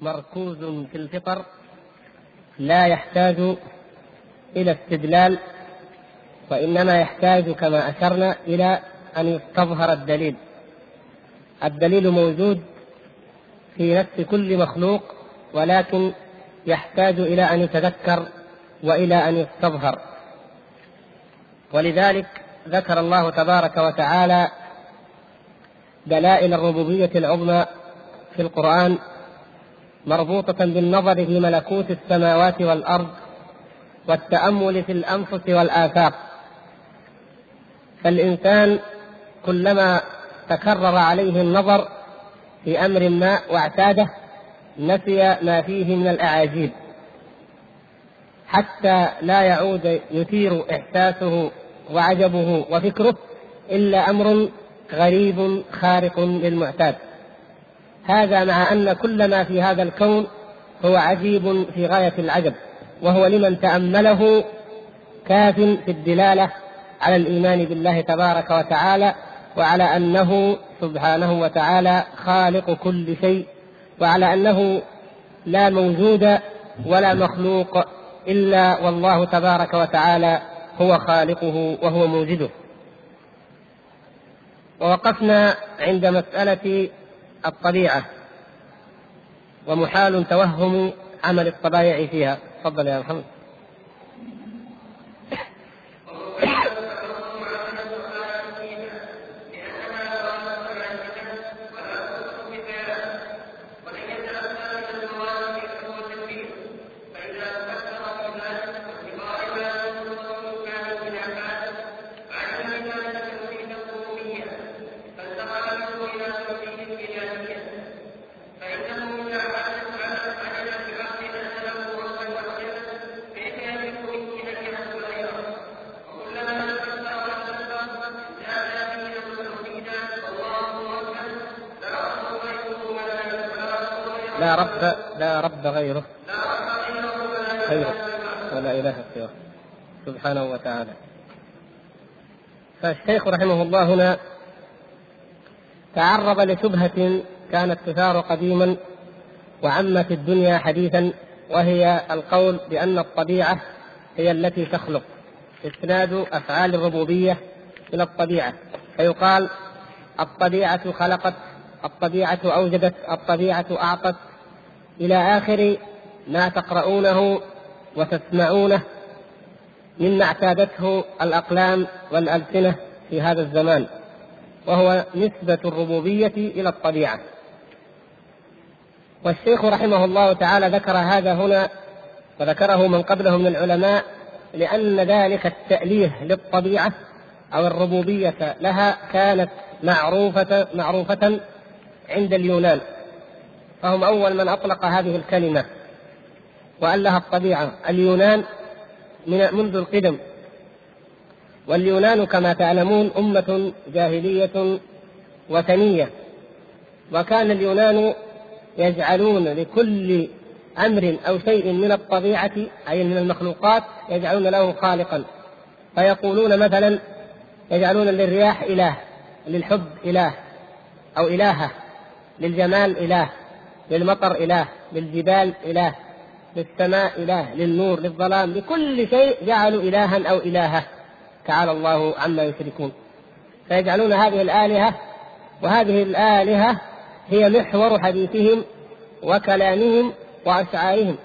مركوز في الفطر لا يحتاج إلى استدلال وإنما يحتاج كما أشرنا إلى أن يستظهر الدليل. الدليل موجود في نفس كل مخلوق ولكن يحتاج إلى أن يتذكر وإلى أن يستظهر. ولذلك ذكر الله تبارك وتعالى دلائل الربوبية العظمى في القرآن مربوطة بالنظر في ملكوت السماوات والأرض والتأمل في الأنفس والآفاق فالإنسان كلما تكرر عليه النظر في أمر ما واعتاده نسي ما فيه من الأعاجيب. حتى لا يعود يثير إحساسه وعجبه وفكره إلا أمر غريب خارق للمعتاد. هذا مع أن كل ما في هذا الكون هو عجيب في غاية العجب وهو لمن تأمله كاف في الدلالة على الإيمان بالله تبارك وتعالى وعلى أنه سبحانه وتعالى خالق كل شيء وعلى أنه لا موجود ولا مخلوق إلا والله تبارك وتعالى هو خالقه وهو موجده. ووقفنا عند مسألة الطبيعة. ومحال توهم عمل الطبائع فيها. تفضل يا محمد. لا رب لا رب غيره. غيره ولا إله سواه سبحانه وتعالى. فالشيخ رحمه الله هنا تعرض لشبهة كانت تثار قديما وعمت الدنيا حديثا وهي القول بأن الطبيعة هي التي تخلق. إسناد أفعال الربوبية إلى الطبيعة. فيقال الطبيعة خلقت الطبيعة أوجدت الطبيعة أعطت. إلى آخر ما تقرؤونه وتسمعونه مما اعتادته الأقلام والألسنة في هذا الزمان وهو نسبة الربوبية إلى الطبيعة. والشيخ رحمه الله تعالى ذكر هذا هنا وذكره من قبله من العلماء لأن ذلك التأليه للطبيعة أو الربوبية لها كانت معروفة معروفة عند اليونان. فهم أول من أطلق هذه الكلمة وأن لها الطبيعة. اليونان من منذ القدم. واليونان كما تعلمون أمة جاهلية وثنية. وكان اليونان يجعلون لكل أمر أو شيء من الطبيعة أي من المخلوقات يجعلون له خالقا. فيقولون مثلا يجعلون للرياح إله للحب إله أو إلهة للجمال إله. للمطر إله للجبال إله للسماء إله للنور للظلام لكل شيء جعلوا إلها أو إلهة تعالى الله عما يشركون. فيجعلون هذه الآلهة وهذه الآلهة هي محور حديثهم وكلامهم وأشعارهم.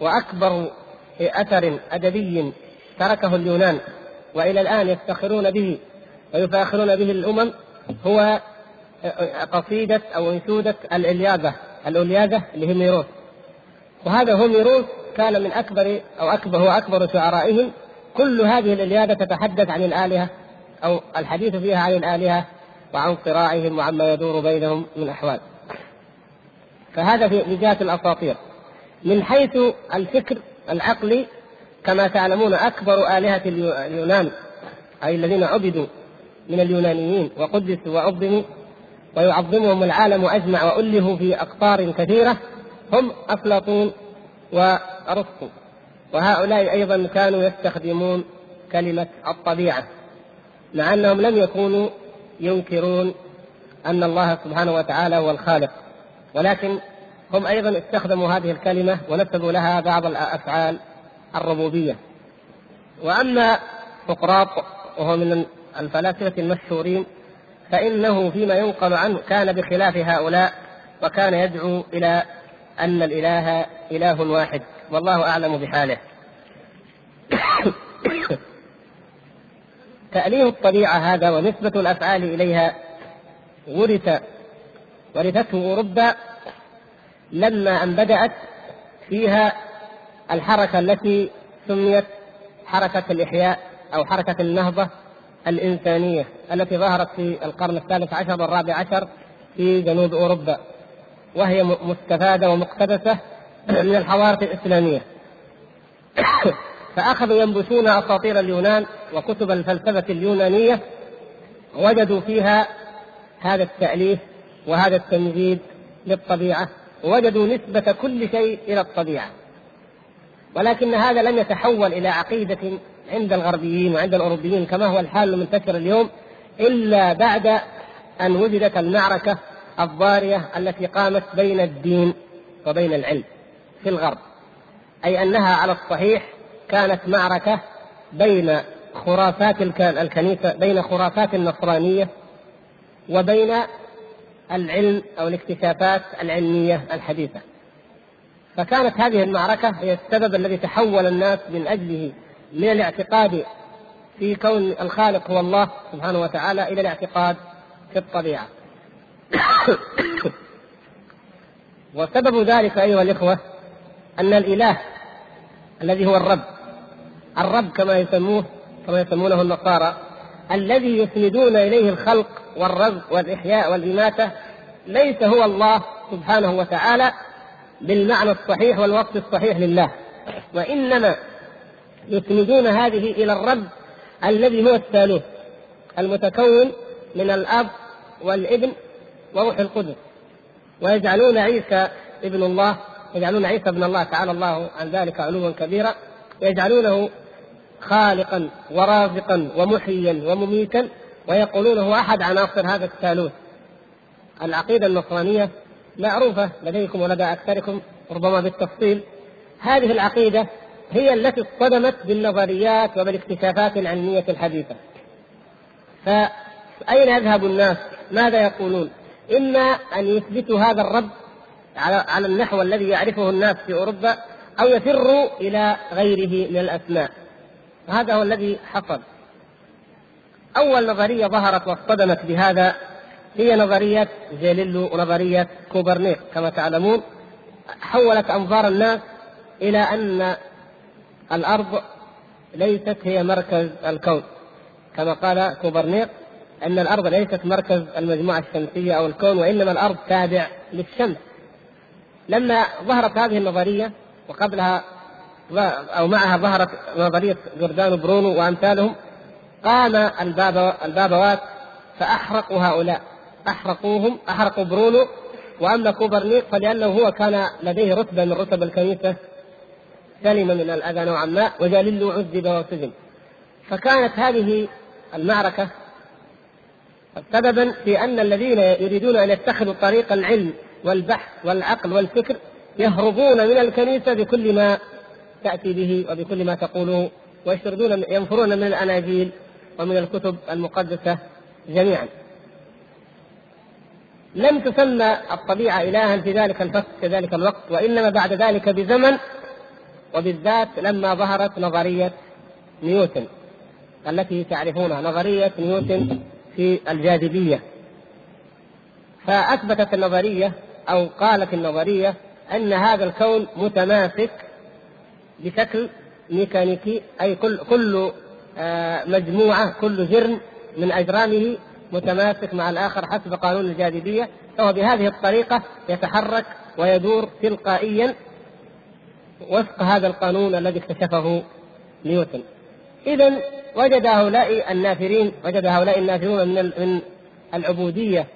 وأكبر أثر أدبي تركه اليونان وإلى الآن يفتخرون به ويفاخرون به الأمم هو قصيدة أو أنشودة الإلياذة الإلياذة لهيميروس وهذا هوميروس كان من أكبر أو أكبر هو أكبر شعرائهم. كل هذه الإلياذة تتحدث عن الآلهة أو الحديث فيها عن الآلهة وعن صراعهم وعما يدور بينهم من أحوال. فهذا في جهة الأساطير. من حيث الفكر العقلي كما تعلمون أكبر آلهة اليونان أي الذين عبدوا من اليونانيين وقدسوا وعظموا ويعظمهم العالم أجمع وألهوا في أقطار كثيرة هم أفلاطون وأرسطو. وهؤلاء أيضا كانوا يستخدمون كلمة الطبيعة مع أنهم لم يكونوا ينكرون أن الله سبحانه وتعالى هو الخالق. ولكن هم أيضا استخدموا هذه الكلمة ونسبوا لها بعض الأفعال الربوبية. وأما سقراط وهو من الفلاسفة المشهورين فإنه فيما ينقل عنه كان بخلاف هؤلاء وكان يدعو إلى أن الإله إله واحد. والله أعلم بحاله. تأليه الطبيعة هذا ونسبة الأفعال إليها ورث ورثته أوروبا لما أن بدأت فيها الحركة التي سميت حركة الإحياء أو حركة النهضة الإنسانية التي ظهرت في القرن الثالث عشر والرابع عشر في جنوب أوروبا وهي مستفادة ومقتبسة من الحضارة الإسلامية. فأخذوا ينبشون أساطير اليونان وكتب الفلسفة اليونانية وجدوا فيها هذا التأليف وهذا التمجيد للطبيعة ووجدوا نسبة كل شيء إلى الطبيعة. ولكن هذا لم يتحول إلى عقيدة عند الغربيين وعند الأوروبيين كما هو الحال المنتشر اليوم إلا بعد أن وجدت المعركة الضارية التي قامت بين الدين وبين العلم في الغرب. أي أنها على الصحيح كانت معركة بين خرافات الكنيسة بين خرافات النصرانية وبين العلم أو الاكتشافات العلمية الحديثة. فكانت هذه المعركة هي السبب الذي تحول الناس من أجله من الاعتقاد في كون الخالق هو الله سبحانه وتعالى إلى الاعتقاد في الطبيعة. وسبب ذلك أيها الإخوة أن الإله الذي هو الرب الرب كما يسموه كما يسمونه النصارى الذي يسندون إليه الخلق والرزق والإحياء والإماتة ليس هو الله سبحانه وتعالى بالمعنى الصحيح والوصف الصحيح لله وإنما يسندون هذه إلى الرب الذي هو الثالوث المتكون من الأب والابن وروح القدس. ويجعلون عيسى ابن الله يجعلون عيسى ابن الله تعالى الله عن ذلك علوا كبيرا يجعلونه خالقا ورازقا ومحيا ومميتا ويقولون هو أحد عناصر هذا الثالوث. العقيدة النصرانية معروفة لديكم ولدى أكثركم ربما بالتفصيل. هذه العقيدة هي التي اصطدمت بالنظريات وبالاكتشافات العلمية الحديثة. فأين يذهب الناس؟ ماذا يقولون؟ إما أن يثبتوا هذا الرب على على النحو الذي يعرفه الناس في أوروبا أو يفروا إلى غيره من الأسماء. هذا هو الذي حصل. أول نظرية ظهرت واصطدمت بهذا هي نظرية جاليليو ونظرية كوبرنيك. كما تعلمون حولت أنظار الناس إلى أن الأرض ليست هي مركز الكون. كما قال كوبرنيك أن الأرض ليست مركز المجموعة الشمسية أو الكون وإنما الأرض تابع للشمس. لما ظهرت هذه النظرية وقبلها أو معها ظهرت نظرية جوردانو برونو وأمثالهم قام الباب البابوات فأحرقوا هؤلاء. أحرقوهم أحرقوا برونو وأما كوبرنيك فلأنه هو كان لديه رتبة من رتب الكنيسة سلم من الأذى نوعا ما وجاليليو عذب وسجن فكانت هذه المعركة سببا في أن الذين يريدون أن يتخذوا طريق العلم والبحث والعقل والفكر يهربون من الكنيسة بكل ما تأتي به وبكل ما تقوله ويشردون ينفرون من الأناجيل ومن الكتب المقدسة جميعا. لم تسمى الطبيعة الها في ذلك الفصل في ذلك الوقت وإنما بعد ذلك بزمن وبالذات لما ظهرت نظرية نيوتن التي تعرفونها نظرية نيوتن في الجاذبية. فأثبتت النظرية أو قالت النظرية أن هذا الكون متماسك بشكل ميكانيكي أي كل كل آه، مجموعة كل جرم من أجرامه متماسك مع الآخر حسب قانون الجاذبية. فهو بهذه الطريقة يتحرك ويدور تلقائيا وفق هذا القانون الذي اكتشفه نيوتن. اذا وجد هؤلاء النافرين وجد هؤلاء النافرون من من العبودية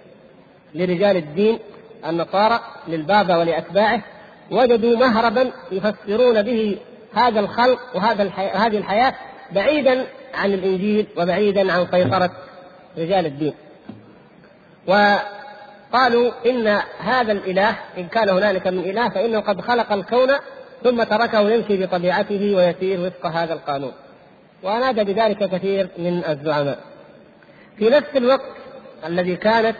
لرجال الدين النصارى للبابا ولأتباعه وجدوا مهربا يفسرون به هذا الخلق وهذا الحياة هذه الحياة بعيدا عن الإنجيل وبعيدا عن سيطرة رجال الدين. قالوا إن هذا الإله إن كان هنالك من إله فإنه قد خلق الكون ثم تركه يمشي بطبيعته ويسير وفق هذا القانون. وأناد بذلك كثير من الزعماء. في نفس الوقت الذي كانت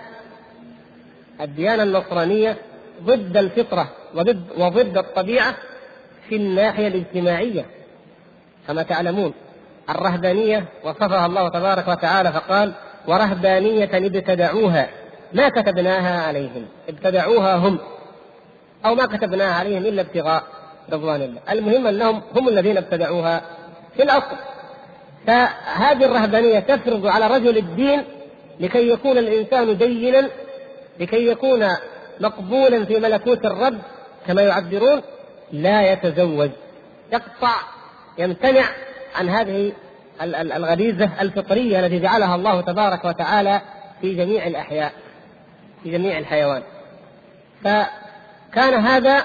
الديانة النصرانية ضد الفطرة وضد وضد الطبيعة في الناحية الاجتماعية كما تعلمون. الرهبانية وصفها الله تبارك وتعالى فقال ورهبانية ابتدعوها. ما كتبناها عليهم ابتدعوها هم أو ما كتبناها عليهم إلا ابتغاء. رضوان الله. المهم أنهم هم الذين ابتدعوها في الأصل. فهذه الرهبانية تفرض على رجل الدين لكي يكون الإنسان دينا لكي يكون مقبولا في ملكوت الرب كما يعبرون لا يتزوج. يقطع يمتنع عن هذه الغريزة الفطرية التي جعلها الله تبارك وتعالى في جميع الأحياء في جميع الحيوان. فكان هذا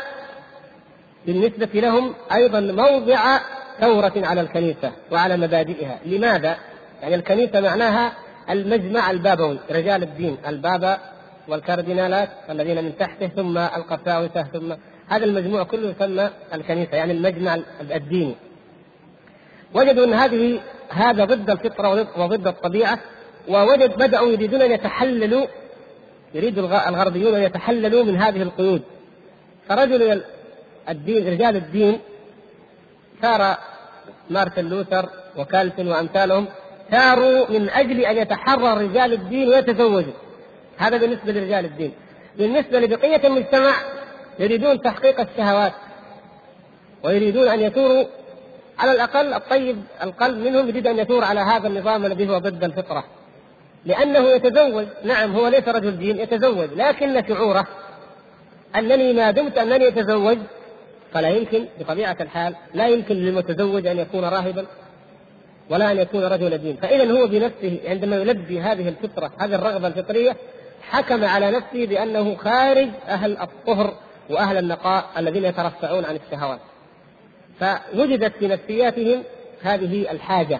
بالنسبة لهم أيضا موضع ثورة على الكنيسة وعلى مبادئها. لماذا؟ يعني الكنيسة معناها المجمع البابوي رجال الدين البابا والكاردينالات الذين من تحته ثم القساوسة ثم هذا المجموع كله يسمى الكنيسة يعني المجمع الديني. وجدوا أن هذه هذا ضد الفطرة وضد الطبيعة ووجد بدأوا يريدون أن يتحللوا يريد الغربيون أن يتحللوا من هذه القيود. فرجل الدين رجال الدين ثار مارتن لوثر وكالفن وأمثالهم ثاروا من أجل أن يتحرر رجال الدين ويتزوجوا. هذا بالنسبة لرجال الدين. بالنسبة لبقية المجتمع يريدون تحقيق الشهوات ويريدون أن يثوروا على الأقل الطيب القلب منهم يريد أن يثور على هذا النظام الذي هو ضد الفطرة. لأنه يتزوج نعم هو ليس رجل دين يتزوج لكن شعوره أنني ما دمت أنني أتزوج فلا يمكن بطبيعة الحال لا يمكن للمتزوج أن يكون راهبا ولا أن يكون رجل دين. فإذا هو بنفسه عندما يلبي هذه الفطرة هذه الرغبة الفطرية حكم على نفسه بأنه خارج أهل الطهر وأهل النقاء الذين يترفعون عن الشهوات. فوجدت في نفسياتهم هذه الحاجة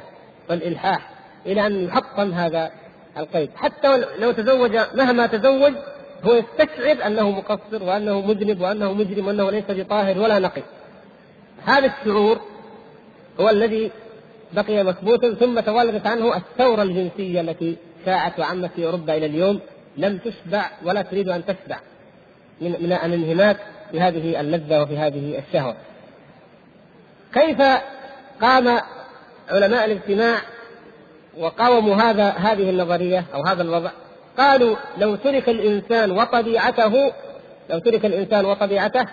والإلحاح إلى أن يحطم هذا القيد. حتى لو تزوج مهما تزوج هو يستشعر أنه مقصر وأنه مذنب وأنه مجرم وأنه ليس بطاهر ولا نقي. هذا الشعور هو الذي بقي مثبوتا ثم تولدت عنه الثورة الجنسية التي شاعت وعمت في أوروبا إلى اليوم. لم تشبع ولا تريد أن تشبع من من الانهماك في هذه اللذة وفي هذه الشهوة. كيف قام علماء الاجتماع وقاوموا هذا هذه النظرية أو هذا الوضع؟ قالوا لو ترك الإنسان وطبيعته لو ترك الإنسان وطبيعته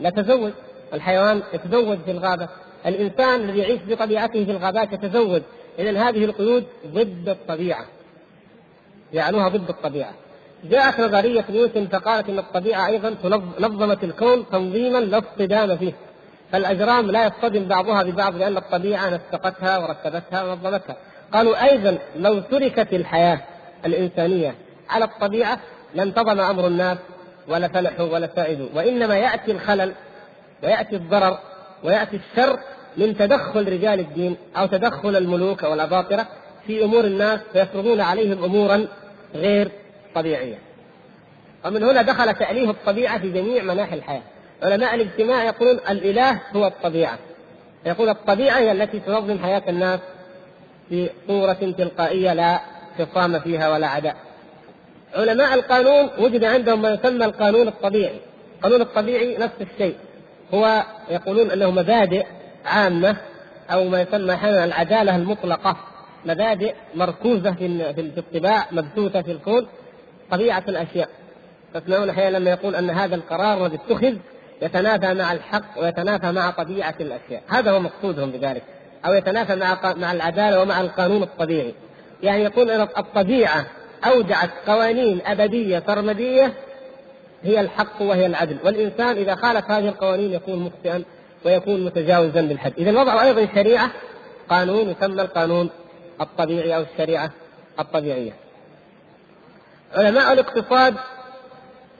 لتزوج. الحيوان يتزوج في الغابة. الإنسان الذي يعيش بطبيعته في الغابات يتزوج. إذا هذه القيود ضد الطبيعة. جعلوها ضد الطبيعة. جاءت نظرية نيوتن فقالت أن الطبيعة أيضا نظمت الكون تنظيما لا اصطدام فيه. فالأجرام لا يصطدم بعضها ببعض لأن الطبيعة نسقتها ورتبتها ونظمتها. قالوا أيضا لو تركت الحياة الإنسانية على الطبيعة لانتظم أمر الناس ولا فلحوا ولا سائدوا وإنما يأتي الخلل ويأتي الضرر ويأتي الشر من تدخل رجال الدين أو تدخل الملوك أو الأباطرة في أمور الناس فيفرضون عليهم أمورا غير طبيعية. ومن هنا دخل تأليه الطبيعة في جميع مناحي الحياة. علماء الاجتماع يقولون الإله هو الطبيعة. يقول الطبيعة هي التي تنظم حياة الناس في صورة تلقائية لا خصام فيها ولا عداء. علماء القانون وجد عندهم ما يسمى القانون الطبيعي. القانون الطبيعي نفس الشيء. هو يقولون أنه مبادئ عامة أو ما يسمى أحيانا العدالة المطلقة. مبادئ مركوزة في الطباع مبثوثة في الكون طبيعة الأشياء. تسمعون أحيانا لما يقول أن هذا القرار الذي اتخذ يتنافى مع الحق ويتنافى مع طبيعة الأشياء. هذا هو مقصودهم بذلك. أو يتنافى مع مع العدالة ومع القانون الطبيعي. يعني يقول أن الطبيعة أودعت قوانين أبدية سرمديه هي الحق وهي العدل. والإنسان إذا خالف هذه القوانين يكون مخطئا ويكون متجاوزا للحد اذا وضعوا أيضا شريعه قانون يسمى القانون الطبيعي أو الشريعة الطبيعية. علماء الاقتصاد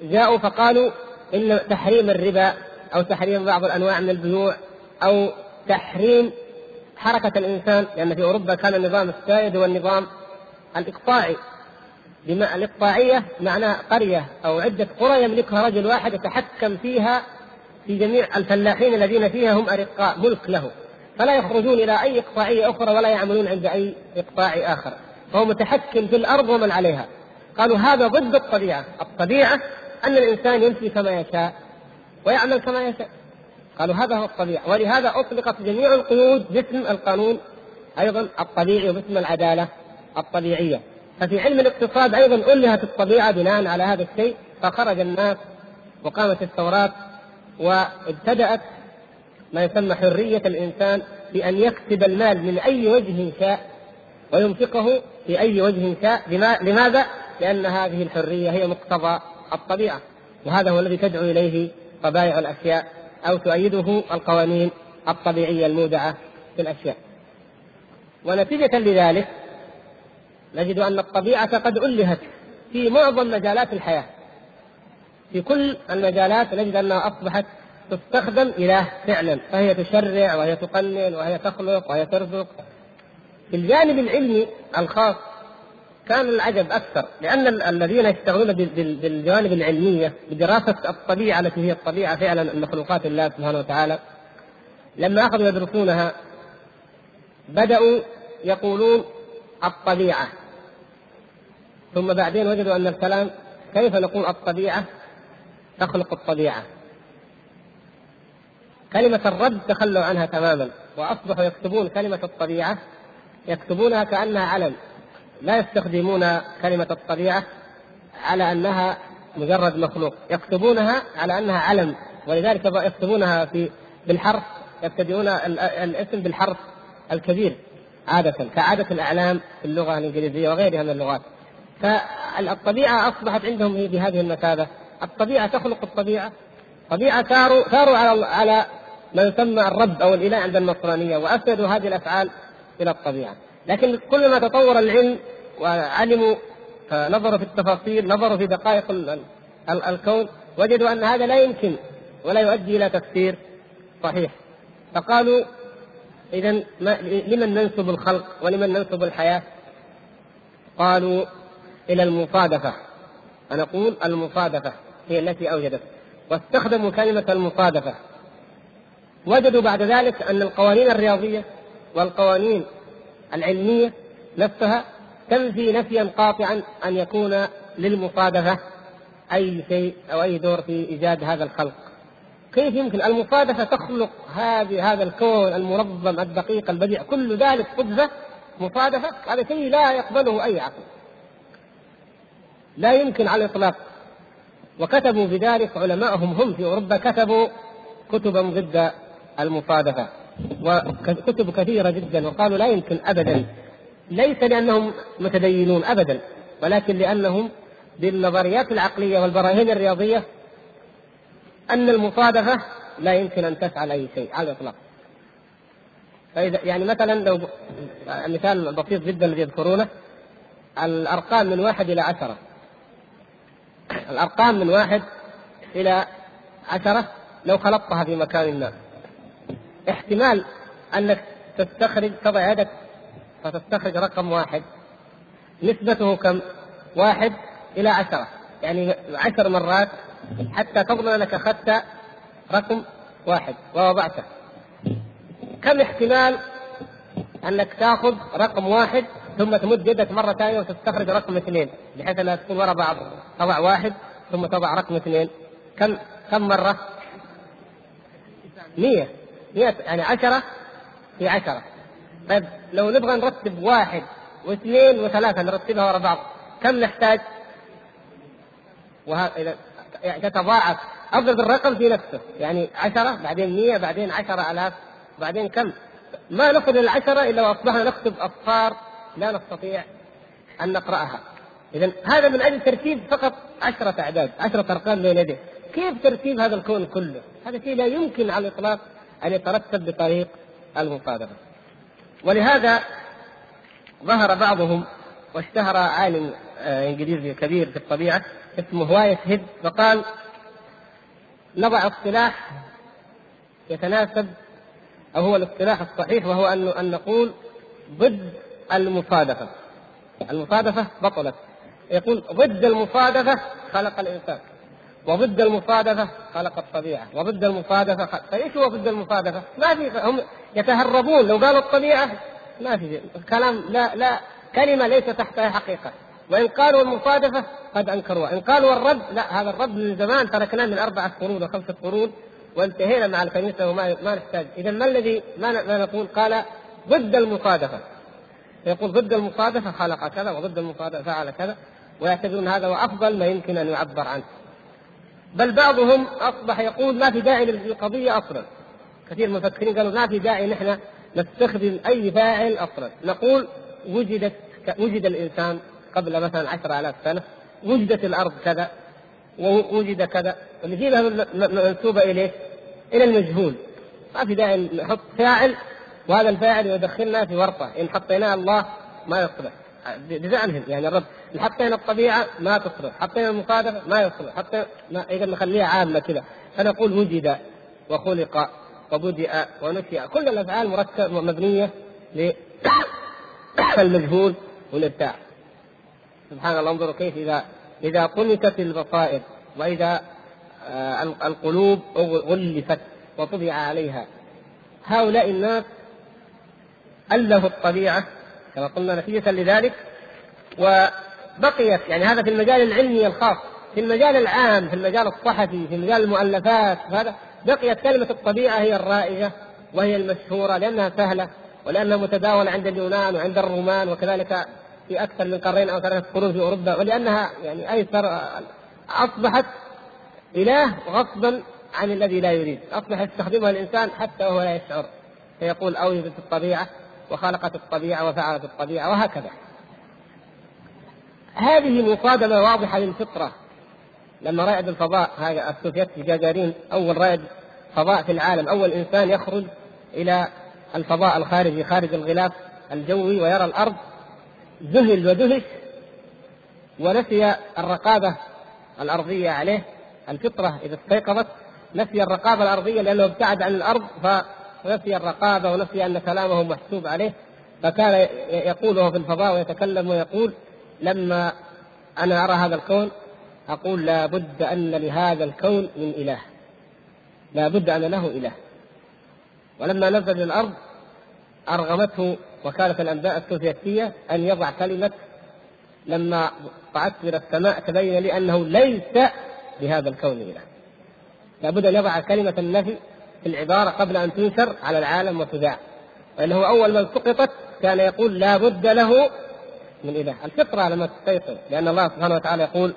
جاءوا فقالوا إن تحريم الربا أو تحريم بعض الأنواع من البيوع أو تحريم حركة الإنسان لأن في أوروبا كان النظام السائد هو النظام الإقطاعي. بما الإقطاعية معناها قرية أو عدة قرى يملكها رجل واحد يتحكم فيها في جميع الفلاحين الذين فيها هم أرقاء ملك له. فلا يخرجون إلى أي إقطاعية أخرى ولا يعملون عند أي إقطاع آخر. فهو متحكم في الأرض ومن عليها. قالوا هذا ضد الطبيعة. الطبيعة أن الإنسان يمشي كما يشاء ويعمل كما يشاء. قالوا هذا هو الطبيعة. ولهذا أطلقت جميع القيود باسم القانون أيضا الطبيعي وباسم العدالة الطبيعية. ففي علم الاقتصاد أيضا ألهت الطبيعة بناء على هذا الشيء فخرج الناس وقامت الثورات وابتدأت ما يسمى حرية الإنسان بأن يكسب المال من أي وجه شاء وينفقه في أي وجه شاء لماذا؟ لأن هذه الحرية هي مقتضى الطبيعة وهذا هو الذي تدعو إليه طبائع الأشياء أو تؤيده القوانين الطبيعية المودعة في الأشياء ونتيجة لذلك نجد أن الطبيعة قد ألهت في معظم مجالات الحياة. في كل المجالات نجد أنها أصبحت تستخدم إله فعلا فهي تشرع وهي تقنن وهي تخلق وهي ترزق. في الجانب العلمي الخاص كان العجب أكثر لأن الذين يشتغلون بالجوانب العلمية بدراسة الطبيعة التي هي الطبيعة فعلا المخلوقات الله سبحانه وتعالى لما أخذوا يدرسونها بدأوا يقولون الطبيعة. ثم بعدين وجدوا أن الكلام كيف نقول الطبيعة؟ تخلق الطبيعة. كلمة الرد تخلوا عنها تماما وأصبحوا يكتبون كلمة الطبيعة يكتبونها كأنها علم. لا يستخدمون كلمة الطبيعة على أنها مجرد مخلوق يكتبونها على أنها علم. ولذلك يكتبونها في بالحرف يبتدئون الاسم بالحرف الكبير. عادة كعادة الأعلام في اللغة الإنجليزية وغيرها من اللغات. فالطبيعة أصبحت عندهم بهذه المثابة الطبيعة تخلق الطبيعة. طبيعة ثاروا ثاروا على على ما يسمى الرب أو الإله عند النصرانية وأسندوا هذه الأفعال إلى الطبيعة. لكن كلما تطور العلم وعلموا نظروا في التفاصيل نظروا في دقائق الكون وجدوا أن هذا لا يمكن ولا يؤدي إلى تفسير صحيح. فقالوا اذا لمن ننسب الخلق ولمن ننسب الحياة؟ قالوا إلى المصادفة فنقول المصادفة هي التي أوجدت واستخدموا كلمة المصادفة وجدوا بعد ذلك أن القوانين الرياضية والقوانين العلمية نفسها تنفي نفيا قاطعا أن يكون للمصادفة أي شيء أو أي دور في إيجاد هذا الخلق. كيف يمكن؟ المصادفه تخلق هذه هذا الكون المنظم الدقيق البديع. كل ذلك صدفه مصادفه هذا شيء لا يقبله أي عقل. لا يمكن على الإطلاق. وكتبوا بذلك علماءهم هم في أوروبا كتبوا كتبا ضد المصادفه وكتب كثيرة جدا وقالوا لا يمكن ابدا. ليس لأنهم متدينون ابدا ولكن لأنهم بالنظريات العقلية والبراهين الرياضية أن المصادفة لا يمكن أن تفعل أي شيء على الإطلاق. فاذا يعني مثلا لو مثال بسيط جدا الذي يذكرونه الأرقام من واحد إلى عشرة الأرقام من واحد إلى عشرة لو خلطتها في مكان ما احتمال أنك تستخرج تضع يدك فتستخرج رقم واحد نسبته كم؟ واحد إلى عشرة يعني عشر مرات حتى تظن أنك أخذت رقم واحد ووضعته. كم احتمال أنك تأخذ رقم واحد ثم تمد يدك مرة ثانية وتستخرج رقم اثنين بحيث أنها تكون وراء بعض تضع واحد ثم تضع رقم اثنين؟ كم كم مرة؟ مية. مية يعني عشرة؟ في عشرة. طيب لو نبغى نرتب واحد واثنين وثلاثة نرتبها وراء بعض كم نحتاج؟ يعني تتضاعف. اضرب الرقم في نفسه. يعني عشرة بعدين مية بعدين عشرة آلاف بعدين كم؟ ما إلى العشرة إلا وأصبحنا نكتب أصفار لا نستطيع أن نقرأها. إذا هذا من أجل ترتيب فقط عشرة أعداد عشرة أرقام بين يديه. كيف ترتيب هذا الكون كله؟ هذا شيء لا يمكن على الإطلاق أن يترتب بطريق المصادفة ولهذا ظهر بعضهم واشتهر عالم إنجليزي كبير في الطبيعة اسمه وايت هيد فقال نضع اصطلاح يتناسب أو هو الاصطلاح الصحيح وهو ان أن نقول ضد المصادفة. المصادفة بطلت. يقول ضد المصادفة خلق الإنسان وضد المصادفة خلق الطبيعة وضد المصادفة خلق... فإيش هو ضد المصادفة؟ ما في هم يتهربون لو قالوا الطبيعة ما في كلام لا لا كلمة ليس تحتها حقيقة. وإن قالوا المصادفة قد أنكروها. إن قالوا الرد لا هذا الرد من زمان تركناه من أربعة قرون وخمسة قرون وانتهينا مع الكنيسة وما ما نحتاج. إذا ما الذي ما, نقول؟ قال ضد المصادفة. يقول ضد المصادفة خلق كذا وضد المصادفة فعل كذا ويعتبرون هذا هو أفضل ما يمكن أن يعبر عنه. بل بعضهم أصبح يقول ما في داعي للقضية أصلا. كثير من المفكرين قالوا ما في داعي نحن نستخدم أي فاعل أصلا. نقول وجدت وجد الإنسان قبل مثلا عشر آلاف سنة وجدت الأرض كذا ووجد كذا ونجيبها منسوبة إليه إلى المجهول. ما في داعي نحط فاعل وهذا الفاعل يدخلنا في ورطة. إن حطيناه الله ما يصلح. بزعمهم يعني الرب. إن حطينا الطبيعة ما تصلح. حطينا المصادفة ما يصلح. حتى ما إذا نخليها عامة كذا. فنقول وجد وخلق وبدأ ونشأ. كل الأفعال مركبة مبنية للمجهول والإبداع. سبحان الله انظروا كيف إذا إذا طمست البصائر وإذا آه، القلوب غلفت وطبع عليها. هؤلاء الناس ألفوا الطبيعة كما قلنا نتيجة لذلك وبقيت يعني هذا في المجال العلمي الخاص في المجال العام في المجال الصحفي في مجال المؤلفات هذا بقيت كلمة الطبيعة هي الرائجة وهي المشهورة لأنها سهلة ولأنها متداولة عند اليونان وعند الرومان وكذلك في أكثر من قرين أو ثلاثة قرون في أوروبا ولأنها يعني أيسر أصبحت إله غصبا عن الذي لا يريد. أصبح يستخدمها الإنسان حتى وهو لا يشعر. فيقول أوجدت الطبيعة وخلقت الطبيعة وفعلت الطبيعة وهكذا. هذه مصادمة واضحة للفطرة. لما رائد الفضاء هذا السوفيتي جاجارين أول رائد فضاء في العالم أول إنسان يخرج إلى الفضاء الخارجي خارج الغلاف الجوي ويرى الأرض ذهل ودهش ونسي الرقابة الأرضية عليه. الفطرة إذا استيقظت نسي الرقابة الأرضية لأنه ابتعد عن الأرض فنسي الرقابة ونسي أن كلامه محسوب عليه. فكان يقول وهو في الفضاء ويتكلم ويقول لما أنا أرى هذا الكون أقول لا بد أن لهذا الكون من إله. لا بد أن له إله. ولما نزل الأرض أرغمته وكالة الأنباء السوفيتية أن يضع كلمة لما صعدت إلى السماء تبين لي أنه ليس بهذا الكون إله. لابد أن يضع كلمة النفي في العبارة قبل أن تنشر على العالم وتذاع. لأنه أول من سقطت كان يقول لا بد له من إله. الفطرة لما تستيقظ لأن الله سبحانه وتعالى يقول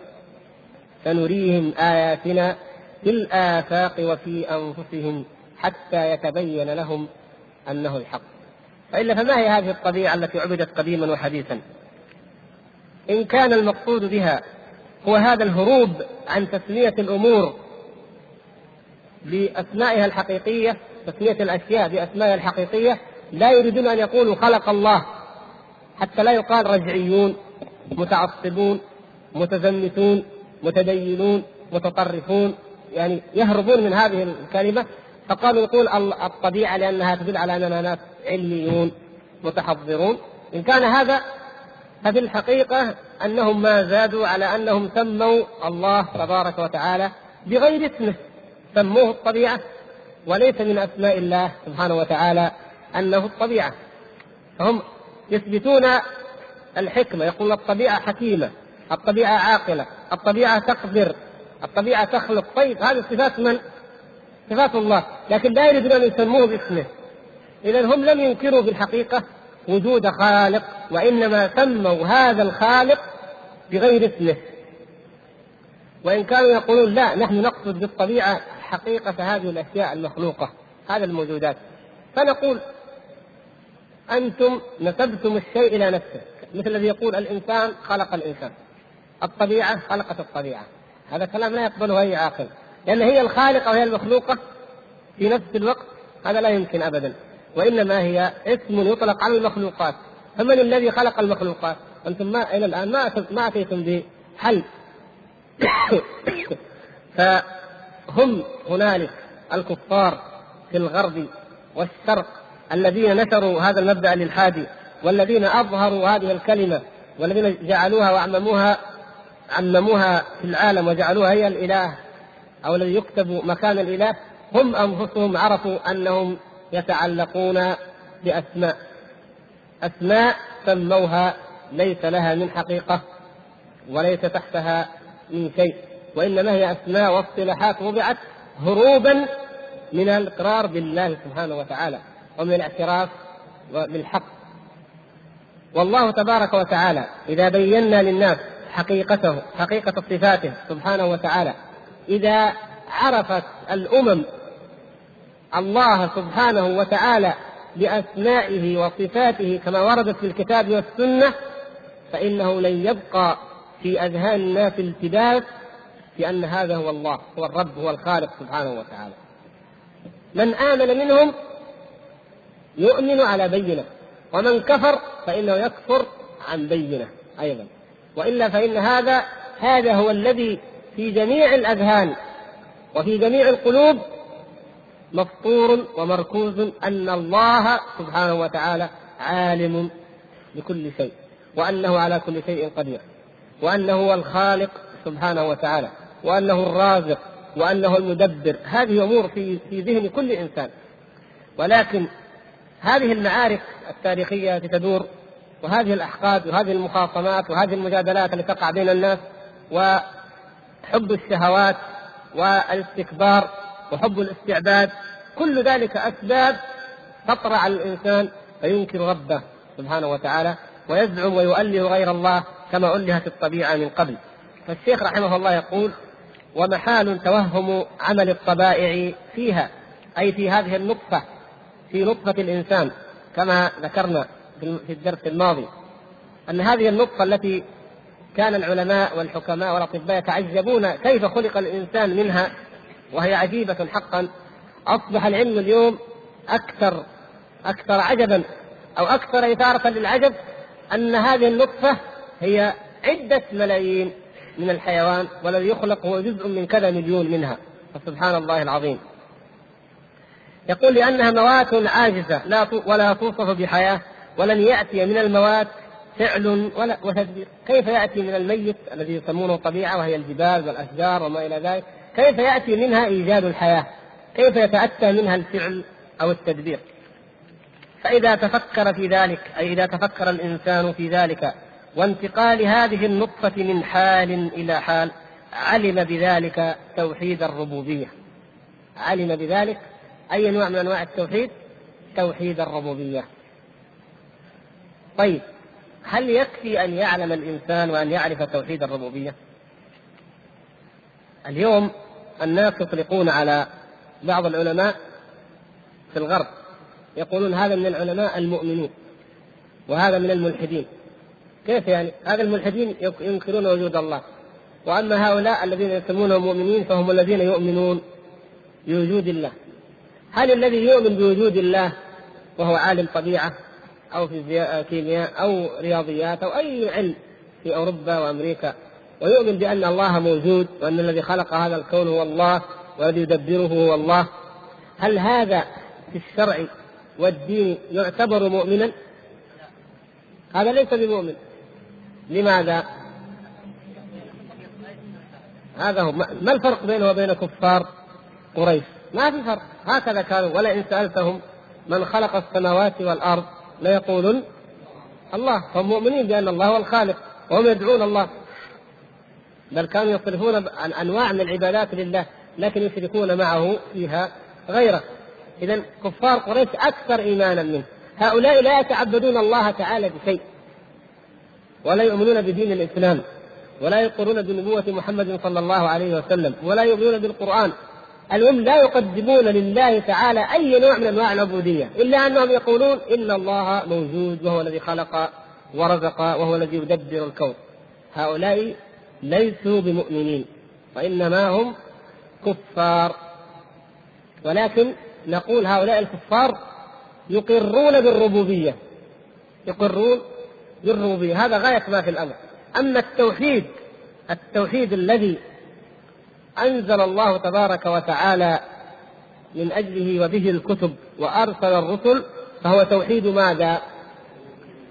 سنريهم آياتنا في الآفاق وفي أنفسهم حتى يتبين لهم أنه الحق. والا فما هي هذه الطبيعه التي عبدت قديما وحديثا؟ إن كان المقصود بها هو هذا الهروب عن تسمية الأمور بأسمائها الحقيقية، تسمية الأشياء بأسمائها الحقيقية، لا يريدون أن يقولوا خلق الله حتى لا يقال رجعيون متعصبون متزمتون متدينون متطرفون يعني يهربون من هذه الكلمة فقالوا يقول الطبيعة لأنها تدل على أننا ناس علميون متحضرون. إن كان هذا ففي الحقيقة أنهم ما زادوا على أنهم سموا الله تبارك وتعالى بغير اسمه. سموه الطبيعة وليس من أسماء الله سبحانه وتعالى أنه الطبيعة. فهم يثبتون الحكمة يقول الطبيعة حكيمة الطبيعة عاقلة الطبيعة تقدر الطبيعة تخلق. طيب هذه صفات من؟ صفات الله. لكن لا يريدون أن يسموه باسمه. اذا هم لم ينكروا في الحقيقة وجود خالق وإنما سموا هذا الخالق بغير اسمه. وإن كانوا يقولون لا نحن نقصد بالطبيعة حقيقه هذه الأشياء المخلوقة هذه الموجودات. فنقول أنتم نسبتم الشيء إلى نفسه مثل الذي يقول الإنسان خلق الإنسان. الطبيعة خلقت الطبيعة. هذا كلام لا يقبله أي عاقل. لأن هي الخالقة وهي المخلوقة في نفس الوقت هذا لا يمكن ابدا. وإنما هي اسم يطلق على المخلوقات. فمن الذي خلق المخلوقات؟ أنتم ما إلى الآن ما ما أتيتم بحل؟ فهم هنالك الكفار في الغرب والشرق الذين نشروا هذا المبدأ الالحادي والذين أظهروا هذه الكلمة والذين جعلوها واعمموها عمموها في العالم وجعلوها هي الإله. أو الذي يكتب مكان الإله هم أنفسهم عرفوا أنهم يتعلقون بأسماء. أسماء سموها ليس لها من حقيقة وليس تحتها من شيء وإنما هي أسماء واصطلاحات وضعت هروبا من الإقرار بالله سبحانه وتعالى ومن الاعتراف بالحق والله تبارك وتعالى إذا بينا للناس حقيقته حقيقة صفاته سبحانه وتعالى إذا عرفت الأمم الله سبحانه وتعالى باسمائه وصفاته كما وردت في الكتاب والسنة فإنه لن يبقى في أذهان الناس التباس بأن هذا هو الله هو الرب هو الخالق سبحانه وتعالى. من آمن منهم يؤمن على بينة ومن كفر فإنه يكفر عن بينة أيضا. وإلا فإن هذا هذا هو الذي في جميع الأذهان وفي جميع القلوب مفطور ومركوز أن الله سبحانه وتعالى عالم بكل شيء وأنه على كل شيء قدير وأنه هو الخالق سبحانه وتعالى وأنه الرازق وأنه المدبر. هذه أمور في في ذهن كل إنسان. ولكن هذه المعارك التاريخية التي تدور وهذه الأحقاد وهذه المخاصمات وهذه المجادلات التي تقع بين الناس وحب الشهوات والاستكبار وحب الاستعباد كل ذلك أسباب تطرأ على الإنسان فينكر ربه سبحانه وتعالى ويزعم ويؤله غير الله كما ألهت الطبيعة من قبل. فالشيخ رحمه الله يقول ومحال توهم عمل الطبائع فيها أي في هذه النطفة في نطفة الإنسان كما ذكرنا في الدرس الماضي أن هذه النطفة التي كان العلماء والحكماء والأطباء يتعجبون كيف خلق الإنسان منها وهي عجيبة حقا. أصبح العلم اليوم أكثر أكثر عجبا أو أكثر إثارة للعجب أن هذه النطفة هي عدة ملايين من الحيوان والذي يخلق هو جزء من كذا مليون منها. فسبحان الله العظيم. يقول لأنها موات عاجزة لا ولا توصف بحياة ولن يأتي من الموات فعل ولا وتدبير. كيف يأتي من الميت الذي يسمونه طبيعة وهي الجبال والأشجار وما إلى ذلك؟ كيف يأتي منها إيجاد الحياة؟ كيف يتأتى منها الفعل أو التدبير؟ فإذا تفكر في ذلك أي إذا تفكر الإنسان في ذلك وانتقال هذه النطفة من حال إلى حال علم بذلك توحيد الربوبية. علم بذلك؟ أي نوع من أنواع التوحيد؟ توحيد الربوبية. طيب هل يكفي أن يعلم الإنسان وأن يعرف توحيد الربوبية؟ اليوم الناس يطلقون على بعض العلماء في الغرب يقولون هذا من العلماء المؤمنين وهذا من الملحدين. كيف يعني؟ هذا الملحدين ينكرون وجود الله. وأما هؤلاء الذين يسمونهم مؤمنين فهم الذين يؤمنون بوجود الله. هل الذي يؤمن بوجود الله وهو عالم طبيعة؟ أو في كيمياء أو رياضيات أو أي علم في أوروبا وأمريكا. ويؤمن بأن الله موجود وأن الذي خلق هذا الكون هو الله والذي يدبره هو الله. هل هذا في الشرع والدين يعتبر مؤمنا؟ هذا ليس بمؤمن. لماذا؟ هذا هو ما الفرق بينه وبين كفار قريش؟ ما في فرق. هكذا كانوا. ولئن سألتهم من خلق السماوات والأرض ليقولن الله. هم مؤمنين بأن الله هو الخالق وهم يدعون الله. بل كانوا يصرفون عن أنواع من العبادات لله لكن يشركون معه فيها غيره. إذا كفار قريش أكثر إيمانا منه. هؤلاء لا يتعبدون الله تعالى بشيء ولا يؤمنون بدين الإسلام ولا يقرون بنبوة محمد صلى الله عليه وسلم ولا يؤمنون بالقرآن. المهم لا يقدمون لله تعالى أي نوع من أنواع العبودية إلا أنهم يقولون إن الله موجود وهو الذي خلق ورزق وهو الذي يدبر الكون. هؤلاء ليسوا بمؤمنين وإنما هم كفار. ولكن نقول هؤلاء الكفار يقرون بالربوبية يقرون بالربوبية. هذا غاية ما في الأمر. أما التوحيد التوحيد الذي أنزل الله تبارك وتعالى من أجله وبه الكتب وأرسل الرسل فهو توحيد ماذا؟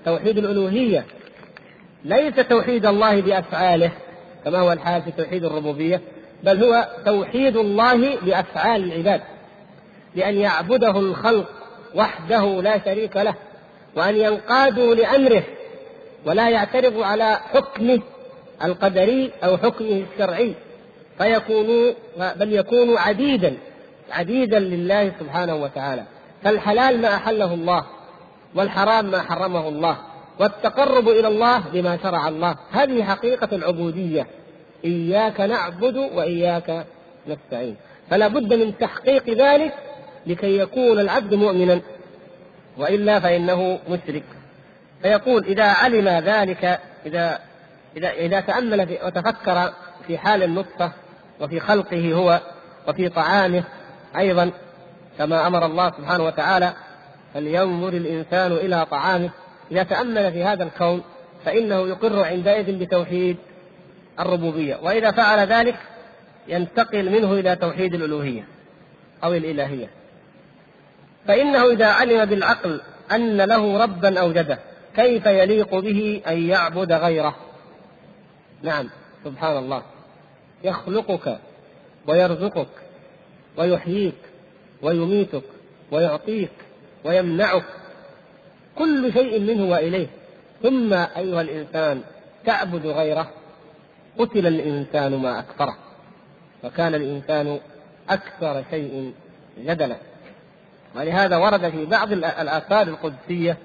توحيد الألوهية. ليس توحيد الله بأفعاله كما هو الحال في توحيد الربوبية بل هو توحيد الله بأفعال العباد. بأن يعبده الخلق وحده لا شريك له وأن ينقادوا لأمره ولا يعترضوا على حكمه القدري أو حكمه الشرعي. فيكونوا بل يكونوا عديدا عديدا لله سبحانه وتعالى. فالحلال ما أحله الله والحرام ما حرمه الله والتقرب إلى الله بما شرع الله. هذه حقيقة العبودية. إياك نعبد وإياك نستعين. فلا بد من تحقيق ذلك لكي يكون العبد مؤمنا. وإلا فإنه مشرك. فيقول إذا علم ذلك اذا اذا إذا تأمل وتفكر في حال النطفة وفي خلقه هو وفي طعامه أيضا كما أمر الله سبحانه وتعالى فلينظر الإنسان إلى طعامه. إذا تأمل في هذا الكون فإنه يقر عندئذ بتوحيد الربوبية. وإذا فعل ذلك ينتقل منه إلى توحيد الألوهية أو الإلهية. فإنه إذا علم بالعقل أن له ربا أوجده كيف يليق به أن يعبد غيره؟ نعم سبحان الله. يخلقك ويرزقك ويحييك ويميتك ويعطيك ويمنعك كل شيء منه وإليه. ثم أيها الإنسان تعبد غيره. قتل الإنسان ما اكثره وكان الإنسان أكثر شيء جدلا. ولهذا ورد في بعض الآثار القدسية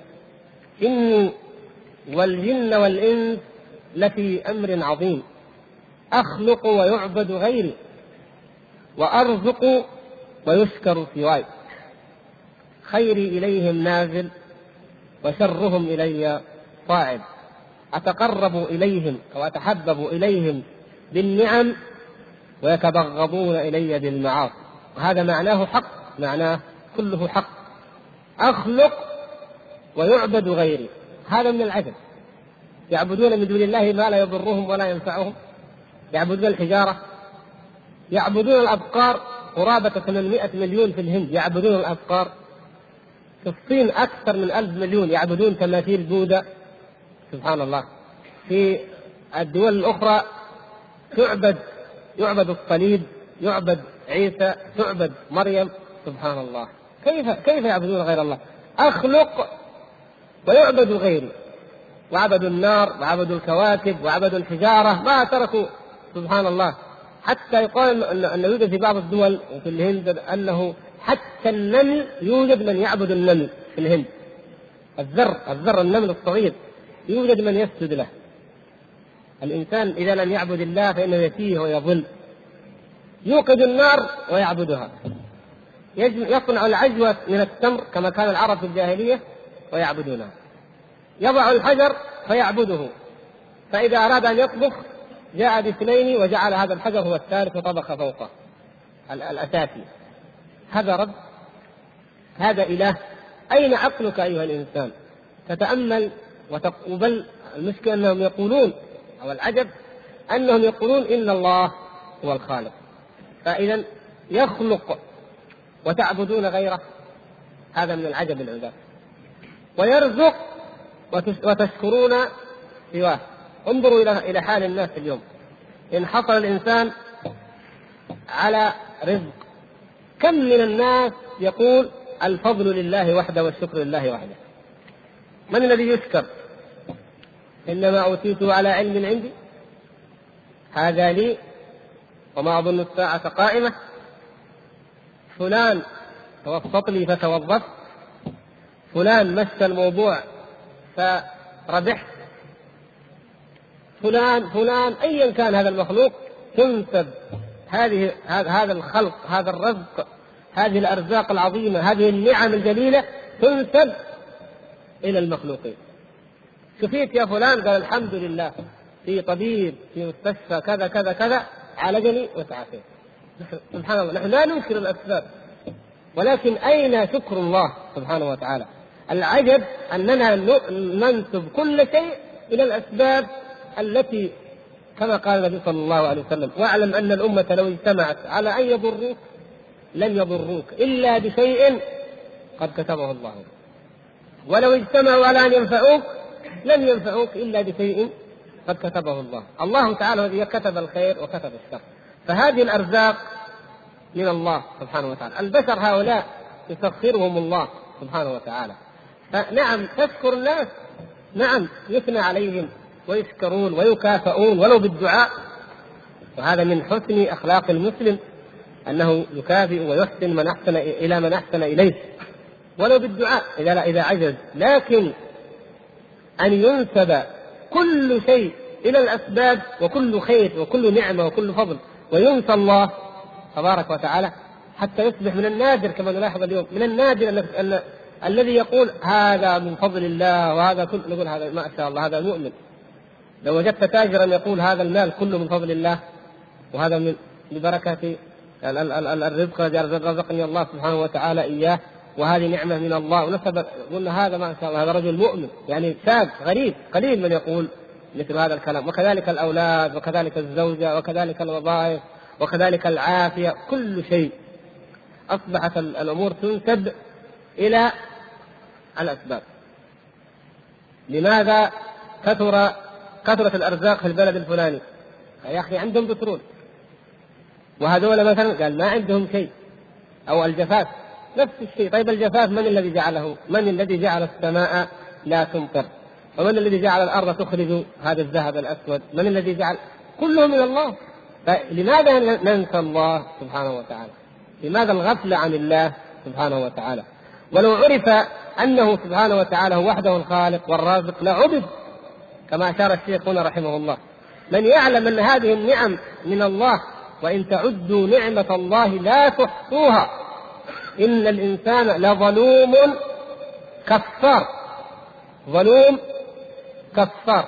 إني والجن والإنس لفي أمر عظيم. أخلق ويعبد غيري وأرزق ويشكر سواي. خيري إليهم نازل وشرهم إلي صاعد. أتقرب إليهم أو أتحبب إليهم بالنعم ويتبغضون إلي بالمعاصي. وهذا معناه حق معناه كله حق. أخلق ويعبد غيري. هذا من العجب. يعبدون من دون الله ما لا يضرهم ولا ينفعهم. يعبدون الحجارة يعبدون الأبقار. قرابة 800 مليون في الهند يعبدون الأبقار. في الصين أكثر من ألف مليون يعبدون تماثيل بوذا سبحان الله. في الدول الأخرى تعبد يعبد الصليب يعبد عيسى تعبد مريم. سبحان الله. كيف كيف يعبدون غير الله؟ أخلق ويعبد غيري وعبدوا النار وعبدوا الكواكب وعبدوا الحجارة. ما تركوا سبحان الله. حتى يقال ان يوجد في بعض الدول وفي الهند أنه حتى النمل يوجد من يعبد النمل في الهند. الذر الذر النمل الصغير يوجد من يسجد له. الإنسان إذا لم يعبد الله فإنه يتيه ويضل يوقد النار ويعبدها. يصنع العجوة من التمر كما كان العرب في الجاهلية ويعبدونها. يضع الحجر فيعبده. فإذا أراد أن يطبخ جاء باثنين وجعل هذا الحجر هو الثالث وطبخ فوقه الأساسي. هذا رب هذا إله. أين عقلك أيها الإنسان؟ تتأمل وبل المشكلة أنهم يقولون أو العجب أنهم يقولون إن الله هو الخالق. فإذا يخلق وتعبدون غيره هذا من العجب العباد ويرزق وتشكرون سواه. انظروا إلى إلى حال الناس اليوم. إن حصل الإنسان على رزق كم من الناس يقول الفضل لله وحده والشكر لله وحده؟ من الذي يشكر؟ إنما اوتيته على علم عندي. هذا لي وما أظن الساعة قائمة. فلان توسط لي فتوظفت فلان مس الموضوع فربحت فلان فلان ايا كان هذا المخلوق تنسب. هذه هذا الخلق هذا الرزق هذه الأرزاق العظيمة هذه النعم الجليلة تنسب إلى المخلوقين. شفيت يا فلان؟ قال الحمد لله. في طبيب في مستشفى كذا كذا كذا عالجني وتعافيت. سبحان الله نحن لا ننكر الأسباب. ولكن أين شكر الله سبحانه وتعالى؟ العجب أننا ننسب كل شيء إلى الأسباب التي كما قال النبي صلى الله عليه وسلم واعلم أن الأمة لو اجتمعت على أن يضروك لن يضروك إلا بشيء قد كتبه الله. ولو اجتمعوا على أن ينفعوك لن ينفعوك إلا بشيء قد كتبه الله. الله تعالى الذي كتب الخير وكتب الشر. فهذه الأرزاق من الله سبحانه وتعالى. البشر هؤلاء يسخرهم الله سبحانه وتعالى. فنعم تشكر الناس نعم يثنى عليهم. ويشكرون ويكافئون ولو بالدعاء. وهذا من حسن أخلاق المسلم أنه يكافئ ويحسن من أحسن إلى من أحسن إليه. ولو بالدعاء إذا إذا عجز. لكن أن ينسب كل شيء إلى الأسباب وكل خير وكل نعمة وكل فضل وينسى الله تبارك وتعالى حتى يصبح من النادر كما نلاحظ اليوم من النادر ان الذي يقول هذا من فضل الله وهذا كل نقول هذا ما شاء الله هذا مؤمن. لو وجدت تاجرا يقول هذا المال كله من فضل الله وهذا من ببركة الرزق رزقني الله سبحانه وتعالى إياه وهذه نعمة من الله. ونسب قلنا هذا ما شاء الله هذا رجل مؤمن يعني شاب غريب قليل من يقول مثل هذا الكلام. وكذلك الأولاد وكذلك الزوجة وكذلك الوظائف وكذلك العافية كل شيء. أصبحت الأمور تنسب إلى الأسباب. لماذا كثر كثرت الأرزاق في البلد الفلاني. يا أخي عندهم بترول. وهذول مثلا قال ما عندهم شيء. أو الجفاف. نفس الشيء. طيب الجفاف من الذي جعله؟ من الذي جعل السماء لا تمطر؟ ومن الذي جعل الأرض تخرج هذا الذهب الأسود؟ من الذي جعل؟ كله من الله. فلماذا ننسى الله سبحانه وتعالى؟ لماذا الغفلة عن الله سبحانه وتعالى؟ ولو عرف أنه سبحانه وتعالى هو وحده الخالق والرازق لعبد كما أشار الشيخ هنا رحمه الله. من يعلم أن هذه النعم من الله وإن تعدوا نعمة الله لا تحصوها. إن الإنسان لظلوم كفار. ظلوم كفار.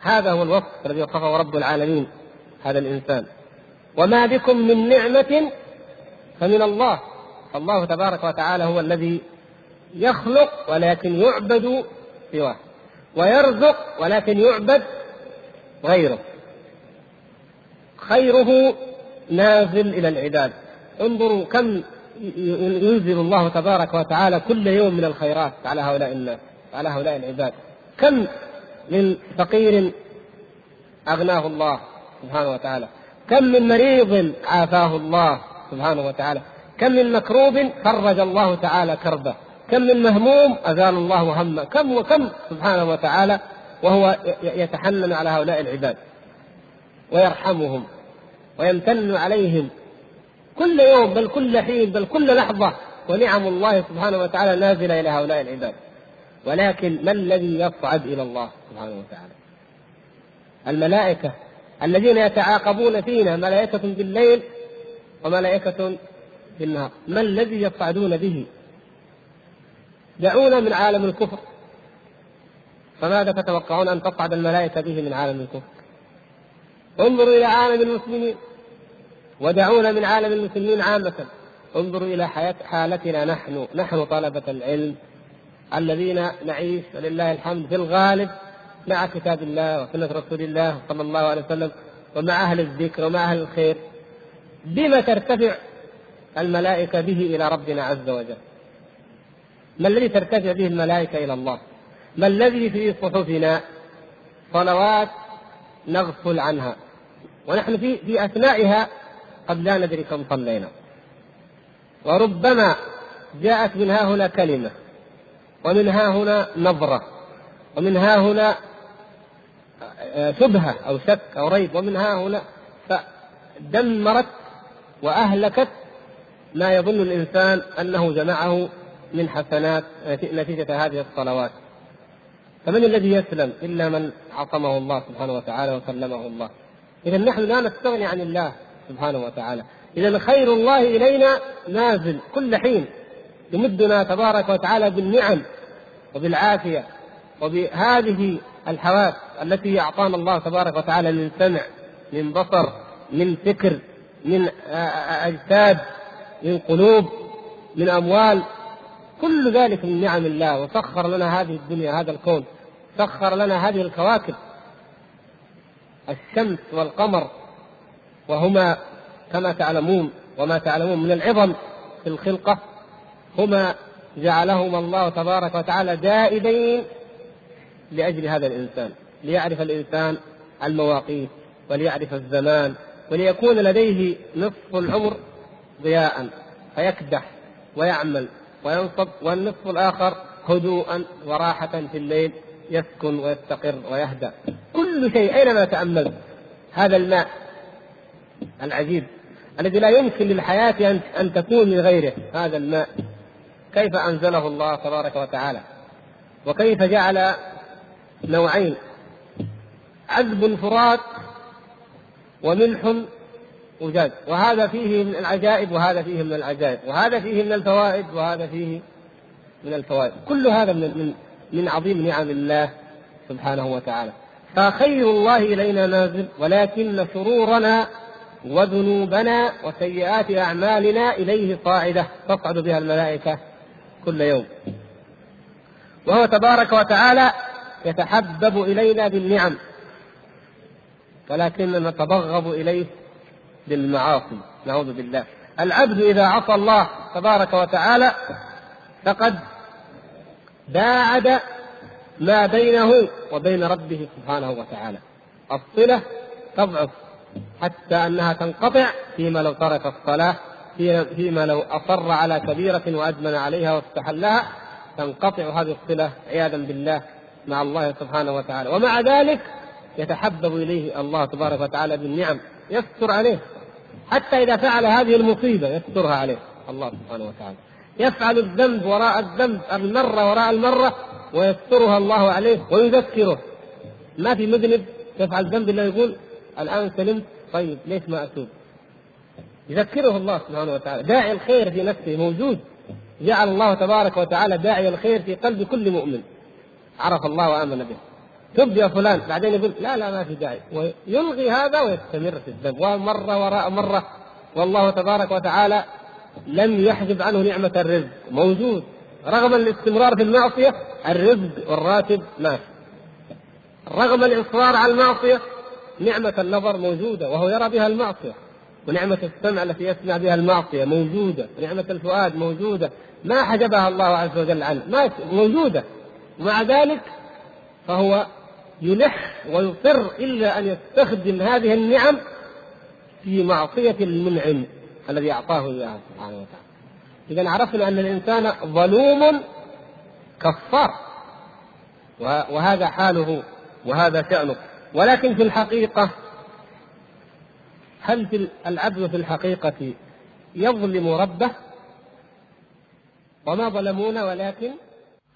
هذا هو الوصف الذي وصفه رب العالمين هذا الإنسان. وما بكم من نعمة فمن الله. الله تبارك وتعالى هو الذي يخلق ولكن يعبد سواه. ويرزق ولكن يعبد غيره. خيره نازل إلى العباد. انظروا كم ينزل الله تبارك وتعالى كل يوم من الخيرات على هؤلاء الناس على هؤلاء العباد. كم من فقير أغناه الله سبحانه وتعالى. كم من مريض عافاه الله سبحانه وتعالى. كم من مكروب فرج الله تعالى كربه. كم من مهموم أزال الله همه كم وكم سبحانه وتعالى وهو يتحنن على هؤلاء العباد ويرحمهم ويمتن عليهم كل يوم بل كل حين بل كل لحظة ونعم الله سبحانه وتعالى نازلة إلى هؤلاء العباد. ولكن ما الذي يصعد إلى الله سبحانه وتعالى؟ الملائكة الذين يتعاقبون فينا ملائكة بالليل وملائكة بالنهار ما الذي يصعدون به؟ دعونا من عالم الكفر. فماذا تتوقعون أن تصعد الملائكة به من عالم الكفر؟ انظروا إلى عالم المسلمين ودعونا من عالم المسلمين عامة. انظروا إلى حياة حالتنا نحن نحن طلبة العلم الذين نعيش ولله الحمد في الغالب مع كتاب الله وسنة رسول الله صلى الله عليه وسلم ومع أهل الذكر ومع أهل الخير. بما ترتفع الملائكة به إلى ربنا عز وجل. ما الذي ترتفع به الملائكة إلى الله؟ ما الذي في صحفنا؟ صلوات نغفل عنها. ونحن في في أثنائها قد لا ندري كم صلينا. وربما جاءت من ها هنا كلمة ومن ها هنا نظرة ومن ها هنا شبهة أو شك أو ريب ومن ها هنا فدمرت وأهلكت ما يظن الإنسان أنه جمعه من حسنات نتيجة هذه الصلوات. فمن الذي يسلم إلا من عصمه الله سبحانه وتعالى وسلمه الله. إذا نحن لا نستغني عن الله سبحانه وتعالى. إذا خير الله إلينا نازل كل حين يمدنا تبارك وتعالى بالنعم وبالعافية وبهذه الحواس التي أعطانا الله تبارك وتعالى من سمع من بصر من فكر من أجساد من قلوب من أموال. كل ذلك من نعم الله وسخر لنا هذه الدنيا هذا الكون. سخر لنا هذه الكواكب. الشمس والقمر وهما كما تعلمون وما تعلمون من العظم في الخلقة هما جعلهما الله تبارك وتعالى دائبين لأجل هذا الإنسان. ليعرف الإنسان المواقيت وليعرف الزمان وليكون لديه نصف العمر ضياء فيكدح ويعمل. وينصب والنصف الآخر هدوءا وراحة في الليل يسكن ويستقر ويهدأ. كل شيء أينما تأمل. هذا الماء العجيب الذي لا يمكن للحياة أن تكون من غيره هذا الماء. كيف أنزله الله تبارك وتعالى؟ وكيف جعل نوعين؟ عذب فرات وملح أجاج وهذا فيه من العجائب وهذا فيه من العجائب. وهذا فيه من الفوائد وهذا فيه من الفوائد. كل هذا من من من عظيم نعم الله سبحانه وتعالى. فخير الله إلينا نازل ولكن شرورنا وذنوبنا وسيئات أعمالنا إليه صاعدة. تصعد بها الملائكة كل يوم. وهو تبارك وتعالى يتحبب إلينا بالنعم. ولكننا نتبغض إليه بالمعاصي نعوذ بالله. العبد إذا عصى الله تبارك وتعالى فقد باعد ما بينه وبين ربه سبحانه وتعالى. الصلة تضعف حتى أنها تنقطع فيما لو ترك الصلاة فيما لو أصر على كبيرة وأدمن عليها واستحلها تنقطع هذه الصلة عياذا بالله مع الله سبحانه وتعالى. ومع ذلك يتحبب إليه الله تبارك وتعالى بالنعم يستر عليه. حتى إذا فعل هذه المصيبة يسترها عليه الله سبحانه وتعالى. يفعل الذنب وراء الذنب المرة وراء المرة ويسترها الله عليه ويذكره. ما في مذنب يفعل ذنب إلا يقول الآن سلمت طيب ليش ما أتوب؟ يذكره الله سبحانه وتعالى. داعي الخير في نفسه موجود. جعل الله تبارك وتعالى داعي الخير في قلب كل مؤمن. عرف الله وآمن به. تب يا فلان. بعدين يقول لا لا ما في داعي. ويلغي هذا ويستمر في الذنب. ومرة وراء مرة والله تبارك وتعالى لم يحجب عنه نعمة الرزق. موجود. رغم الاستمرار في المعصية الرزق والراتب ماشي. رغم الإصرار على المعصية نعمة النظر موجودة وهو يرى بها المعصية. ونعمة السمع التي يسمع بها المعصية موجودة. ونعمة الفؤاد موجودة. ما حجبها الله عز وجل عنه. ما موجودة. ومع ذلك فهو يلح ويصر إلا أن يستخدم هذه النعم في معصية المنعم الذي أعطاه إياها سبحانه وتعالى. إذا عرفنا أن الإنسان ظلوم كفار وهذا حاله وهذا شأنه. ولكن في الحقيقة هل في العبد في الحقيقة يظلم ربه؟ وما ظلمونا ولكن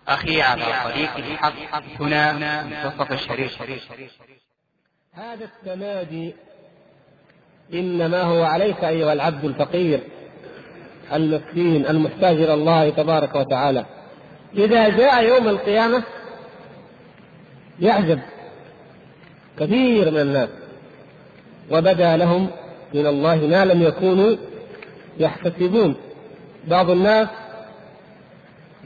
أخي على طريق الحق هنا منتصف الشريف. هذا التمادي إنما هو عليك أيها العبد الفقير المسكين المحتاج إلى الله تبارك وتعالى. إذا جاء يوم القيامة يعجب كثير من الناس وبدا لهم من الله ما لم يكونوا يحتسبون. بعض الناس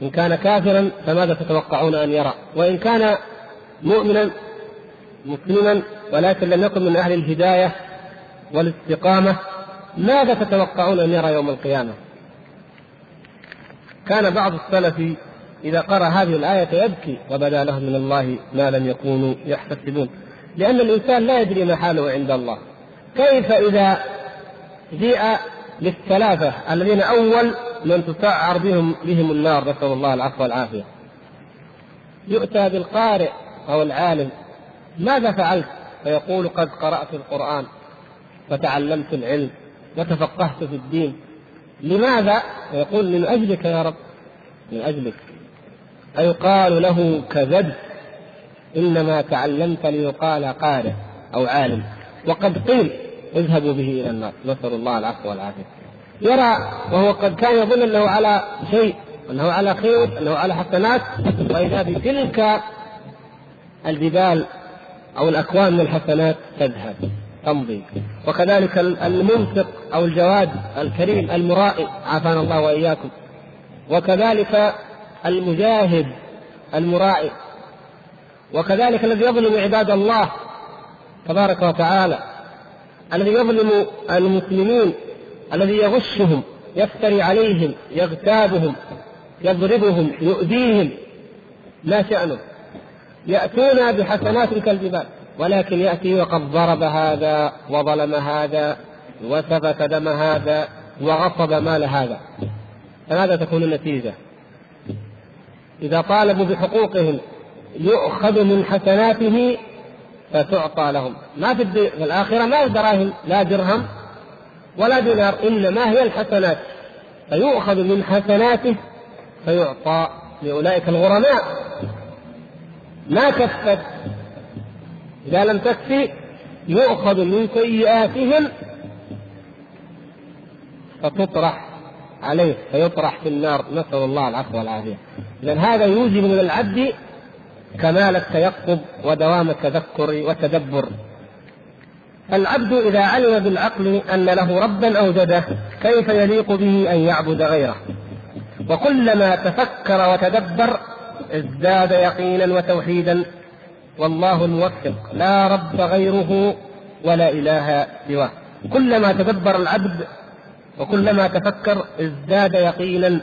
إن كان كافرا فماذا تتوقعون أن يرى؟ وإن كان مؤمنا مسلما ولكن لم يكن من أهل الهداية والاستقامة ماذا تتوقعون أن يرى يوم القيامة؟ كان بعض السلف إذا قرأ هذه الآية يبكي وبدا لهم من الله ما لم يكونوا يحتسبون. لأن الإنسان لا يدري ما حاله عند الله. كيف إذا جيء للثلاثة الذين أول من تسعر بهم بهم النار نسأل الله العفو والعافية يؤتى بالقارئ أو العالم ماذا فعلت؟ فيقول قد قرأت القرآن وتعلمت العلم وتفقهت في الدين لماذا؟ يقول من أجلك يا رب من أجلك أيقال له كذبت إنما تعلمت ليقال قارئ أو عالم وقد قيل اذهبوا به إلى النار. نسأل الله العفو والعافية. يرى وهو قد كان يظن أنه على شيء أنه على خير أنه على حسنات وإذا بتلك الجبال أو الأكوان من الحسنات تذهب تمضي. وكذلك المنفق أو الجواد الكريم المرائي عافانا الله وإياكم. وكذلك المجاهد المرائي. وكذلك الذي يظلم عباد الله تبارك وتعالى. الذي يظلم المسلمين الذي يغشهم يفتري عليهم يغتابهم يضربهم يؤذيهم. ما شأنه. يأتون بحسنات كالجبال ولكن يأتي وقد ضرب هذا وظلم هذا وسفك دم هذا وغصب مال هذا. فماذا تكون النتيجة؟ إذا طالبوا بحقوقهم يؤخذ من حسناته فتعطى لهم. ما في الآخرة ما دراهم لا درهم ولا دينار إنما هي الحسنات. فيؤخذ من حسناته فيعطى لأولئك الغرماء. ما كفت إذا لم تكفي يؤخذ من سيئاتهم فتطرح عليه فيطرح في النار. نسأل الله العفو والعافية. إذا هذا يوجب من العبد كمال التيقظ ودوام التذكر والتدبر العبد إذا علم بالعقل أن له ربا أوجده كيف يليق به أن يعبد غيره؟ وكلما تفكر وتدبر ازداد يقينا وتوحيدا. والله الموفق لا رب غيره ولا إله سواه. كلما تدبر العبد وكلما تفكر ازداد يقينا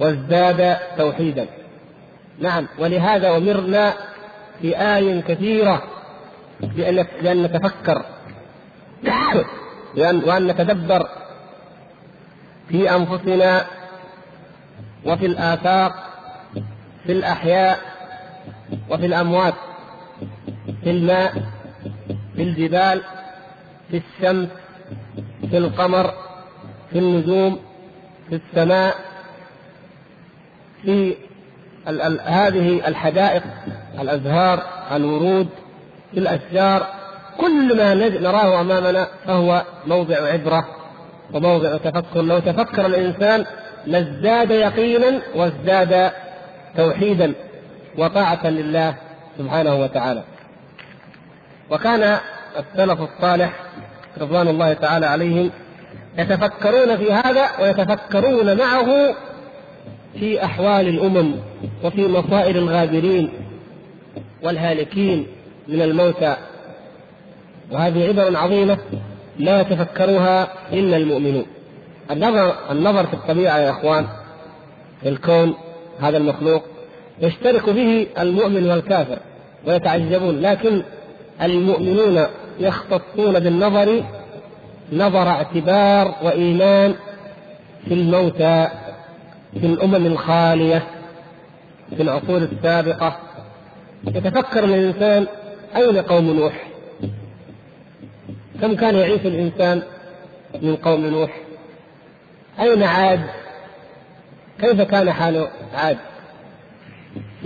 وازداد توحيدا. نعم ولهذا أمرنا في آي كثيرة بأن بأن نتفكر وأن نتدبر في أنفسنا وفي الآفاق في الأحياء وفي الأموات في الماء في الجبال في الشمس في القمر في النجوم في السماء في ال ال هذه الحدائق الأزهار الورود في الأشجار كل ما نراه أمامنا فهو موضع عبرة وموضع تفكر. لو تفكر الإنسان لازداد يقينا وازداد توحيدا وطاعة لله سبحانه وتعالى. وكان السلف الصالح رضوان الله تعالى عليهم يتفكرون في هذا ويتفكرون معه في أحوال الأمم. وفي مصائر الغابرين والهالكين من الموتى. وهذه عبر عظيمة لا يتفكرها إلا المؤمنون. النظر النظر في الطبيعة يا إخوان في الكون هذا المخلوق يشترك به المؤمن والكافر ويتعجبون. لكن المؤمنون يختصون بالنظر نظر اعتبار وإيمان في الموتى في الأمم الخالية. في العصور السابقة يتفكر الإنسان أين قوم نوح؟ كم كان يعيش الإنسان من قوم نوح؟ أين عاد؟ كيف كان حال عاد؟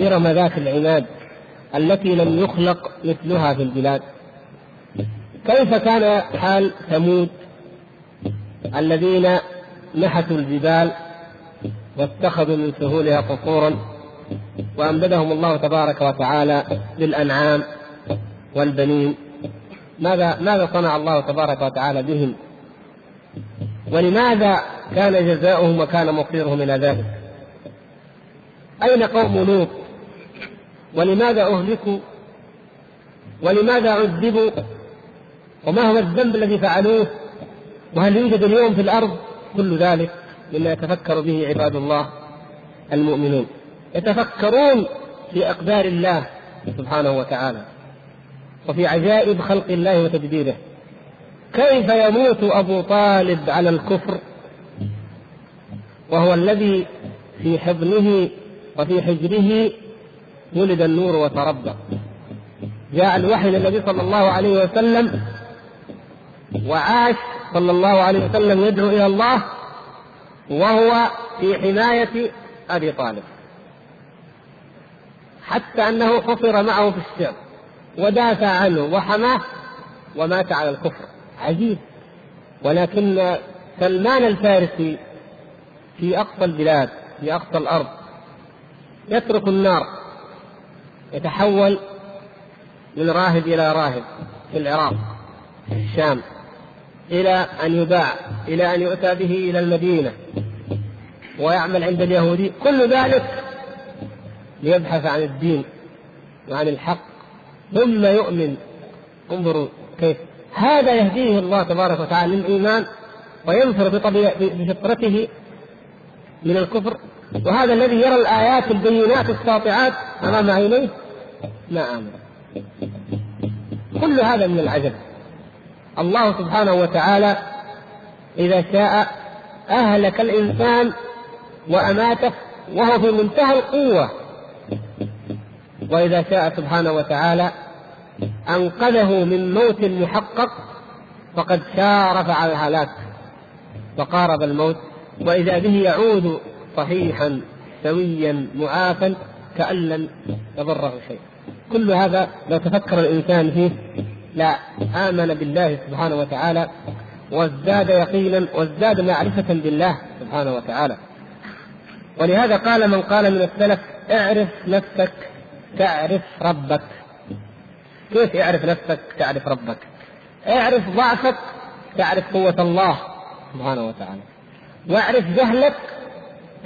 إرم ذات العماد التي لم يخلق مثلها في البلاد كيف كان حال ثمود الذين نحتوا الجبال واتخذوا من سهولها قصورا وأمددهم الله تبارك وتعالى بالأنعام والبنين. ماذا ماذا صنع الله تبارك وتعالى بهم؟ ولماذا كان جزاؤهم وكان مصيرهم إلى ذلك؟ أين قوم لوط؟ ولماذا أهلكوا؟ ولماذا عذبوا؟ وما هو الذنب الذي فعلوه؟ وهل يوجد اليوم في الأرض؟ كل ذلك مما يتفكر به عباد الله المؤمنون. يتفكرون في أقدار الله سبحانه وتعالى وفي عجائب خلق الله وتدبيره كيف يموت أبو طالب على الكفر؟ وهو الذي في حضنه وفي حجره ولد النور وتربى. جاء الوحي للنبي صلى الله عليه وسلم وعاش صلى الله عليه وسلم يدعو إلى الله وهو في حماية أبي طالب. حتى أنه حصر معه في الشعب ودافع عنه وحماه ومات على الكفر. عجيب. ولكن سلمان الفارسي في أقصى البلاد في أقصى الأرض يترك النار يتحول من راهب إلى راهب في العراق في الشام إلى أن يباع إلى أن يؤتى به إلى المدينة ويعمل عند اليهودي. كل ذلك ليبحث عن الدين وعن الحق ثم يؤمن. انظروا كيف. هذا يهديه الله تبارك وتعالى للإيمان وينفر بفطرته من الكفر. وهذا الذي يرى الآيات البينات الساطعات أمام عينيه. ما آمن كل هذا من العجب. الله سبحانه وتعالى إذا شاء أهلك الإنسان وأماته وهو في منتهى القوة. وإذا شاء سبحانه وتعالى أنقذه من موت محقق فقد شارف على الهلاك وقارب الموت وإذا به يعود صحيحا سويا معافا كأن لم يضره شيء. كل هذا لو تفكر الإنسان فيه لا آمن بالله سبحانه وتعالى وازداد يقينا وازداد معرفة بالله سبحانه وتعالى. ولهذا قال من قال من السلف اعرف نفسك تعرف ربك. كيف اعرف نفسك؟ تعرف ربك. اعرف ضعفك تعرف قوة الله سبحانه وتعالى. واعرف جهلك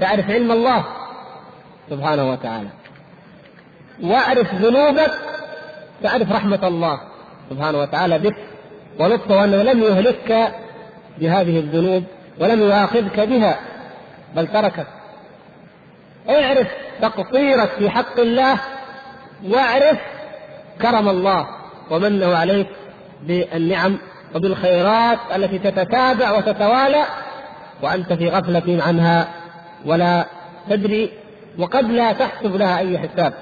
تعرف علم الله سبحانه وتعالى. واعرف ذنوبك تعرف رحمة الله سبحانه وتعالى بك. ولطفه أنه لم يهلكك بهذه الذنوب ولم يؤاخذك بها بل تركك. اعرف تقصيرك في حق الله واعرف كرم الله ومنه عليك بالنعم وبالخيرات التي تتتابع وتتوالى وأنت في غفلة عنها ولا تدري وقد لا تحسب لها أي حساب.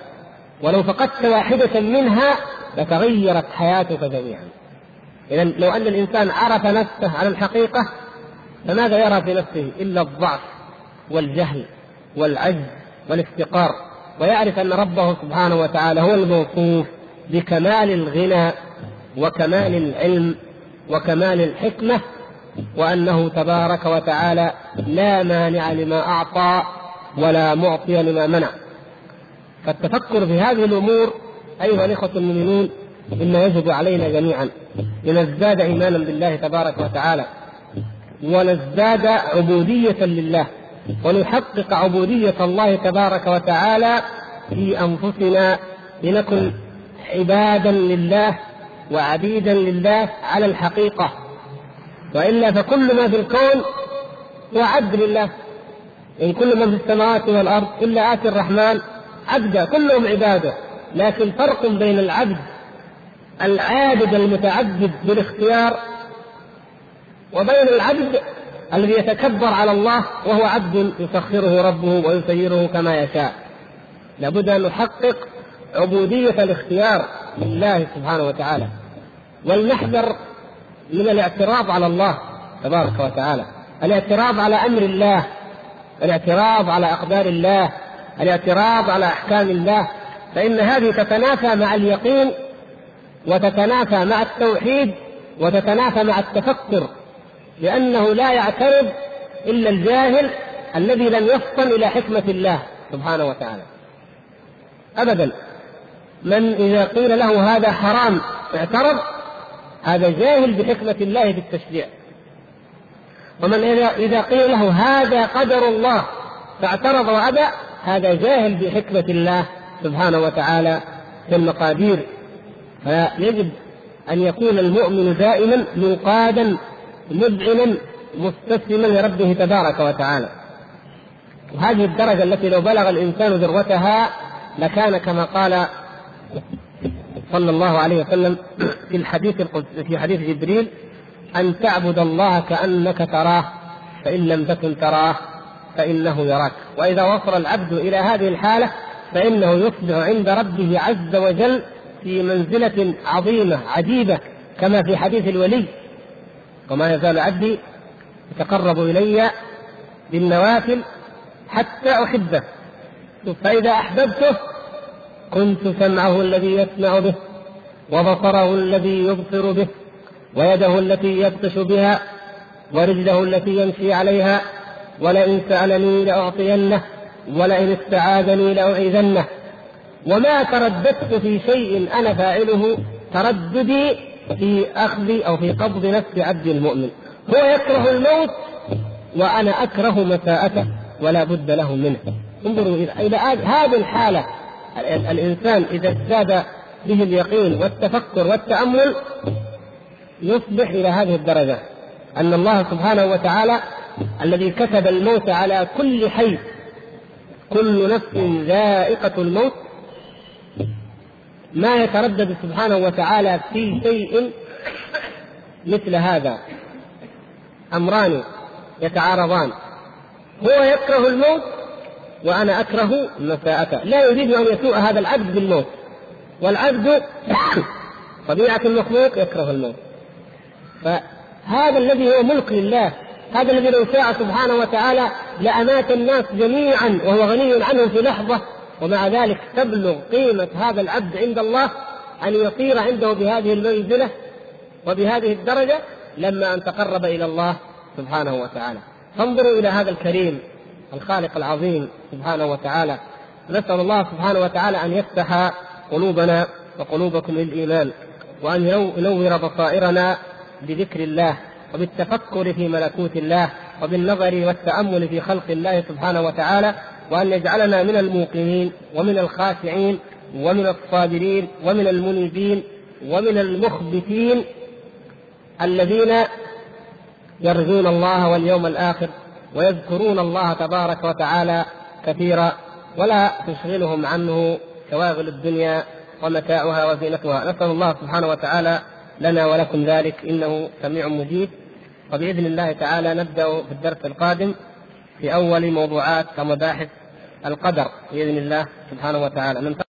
ولو فقدت واحدة منها لتغيرت حياتك جميعا. اذا لو أن الإنسان عرف نفسه على الحقيقة فماذا يرى في نفسه إلا الضعف والجهل والعجز والافتقار؟ ويعرف أن ربه سبحانه وتعالى هو الموصوف بكمال الغنى وكمال العلم وكمال الحكمة وأنه تبارك وتعالى لا مانع لما أعطى ولا معطي لما منع. فالتفكر في هذه الأمور أيها الإخوة المؤمنون مما يجب علينا جميعا لنزداد ايمانا بالله تبارك وتعالى ونزداد عبودية لله. ونحقق عبودية الله تبارك وتعالى في أنفسنا لنكن عبادا لله وعبيدا لله على الحقيقة. وإلا فكل ما في الكون هو عبد لله. إن كل من في السماوات والأرض إلا آتي الرحمن عبدا كلهم عبادة. لكن فرق بين العبد العابد المتعبد بالاختيار وبين العبد الذي يتكبر على الله وهو عبد يسخره ربه ويسيره كما يشاء. لابد أن نحقق عبودية الاختيار لله سبحانه وتعالى ولنحذر من الاعتراض على الله تبارك وتعالى الاعتراض على أمر الله الاعتراض على أقدار الله الاعتراض على أحكام الله فإن هذه تتنافى مع اليقين وتتنافى مع التوحيد وتتنافى مع التفكر لأنه لا يعترض إلا الجاهل الذي لم يفطن إلى حكمة الله سبحانه وتعالى. ابدا. من إذا قيل له هذا حرام اعترض هذا جاهل بحكمة الله في التشريع ومن إذا قيل له هذا قدر الله فاعترض وأبى هذا جاهل بحكمة الله سبحانه وتعالى في المقادير. فيجب أن يكون المؤمن دائما منقادا مذعنا مستسلما لربه تبارك وتعالى. وهذه الدرجة التي لو بلغ الإنسان ذروتها لكان كما قال صلى الله عليه وسلم في الحديث في حديث جبريل أن تعبد الله كأنك تراه فإن لم تكن تراه فإنه يراك. وإذا وصل العبد إلى هذه الحالة فإنه يصبح عند ربه عز وجل في منزلة عظيمة عجيبة كما في حديث الولي وما يزال عبدي يتقرب إلي بالنوافل حتى أحبه. فإذا أحببته كنت سمعه الذي يسمع به وبصره الذي يبصر به ويده التي يبطش بها ورجله التي يمشي عليها ولئن سألني لأعطينه ولئن استعاذني لأعيذنه. وما ترددت في شيء أنا فاعله ترددي في أخذ أو في قبض نفس عبد المؤمن. هو يكره الموت وأنا أكره مساءته ولا بد له منه. انظروا إلى هذه الحالة الإنسان إذا ازداد به اليقين والتفكر والتأمل يصبح إلى هذه الدرجة. أن الله سبحانه وتعالى الذي كتب الموت على كل حي كل نفس ذائقة الموت ما يتردد سبحانه وتعالى في شيء مثل هذا. أمران يتعارضان. هو يكره الموت وأنا أكره مساءته لا يريد أن يسوء هذا العبد بالموت. والعبد طبيعة المخلوق يكره الموت. فهذا الذي هو ملك لله هذا الذي لو شاء سبحانه وتعالى لأمات الناس جميعا وهو غني عنهم في لحظة ومع ذلك تبلغ قيمة هذا العبد عند الله أن يصير عنده بهذه المنزلة وبهذه الدرجة لما أن تقرب إلى الله سبحانه وتعالى. فانظروا إلى هذا الكريم الخالق العظيم سبحانه وتعالى. نسأل الله سبحانه وتعالى أن يفتح قلوبنا وقلوبكم للإيمان وأن ينور بصائرنا بذكر الله وبالتفكر في ملكوت الله وبالنظر والتأمل في خلق الله سبحانه وتعالى وأن يجعلنا من الموقنين ومن الخاشعين ومن الصابرين ومن المنيبين ومن المخبتين الذين يرجون الله واليوم الآخر ويذكرون الله تبارك وتعالى كثيرا ولا تشغلهم عنه شواغل الدنيا ومتاعها وزينتها. نسأل الله سبحانه وتعالى لنا ولكم ذلك إنه سميع مجيب. وبإذن الله تعالى نبدأ في الدرس القادم في أول موضوعات ومباحث القدر بإذن الله سبحانه وتعالى.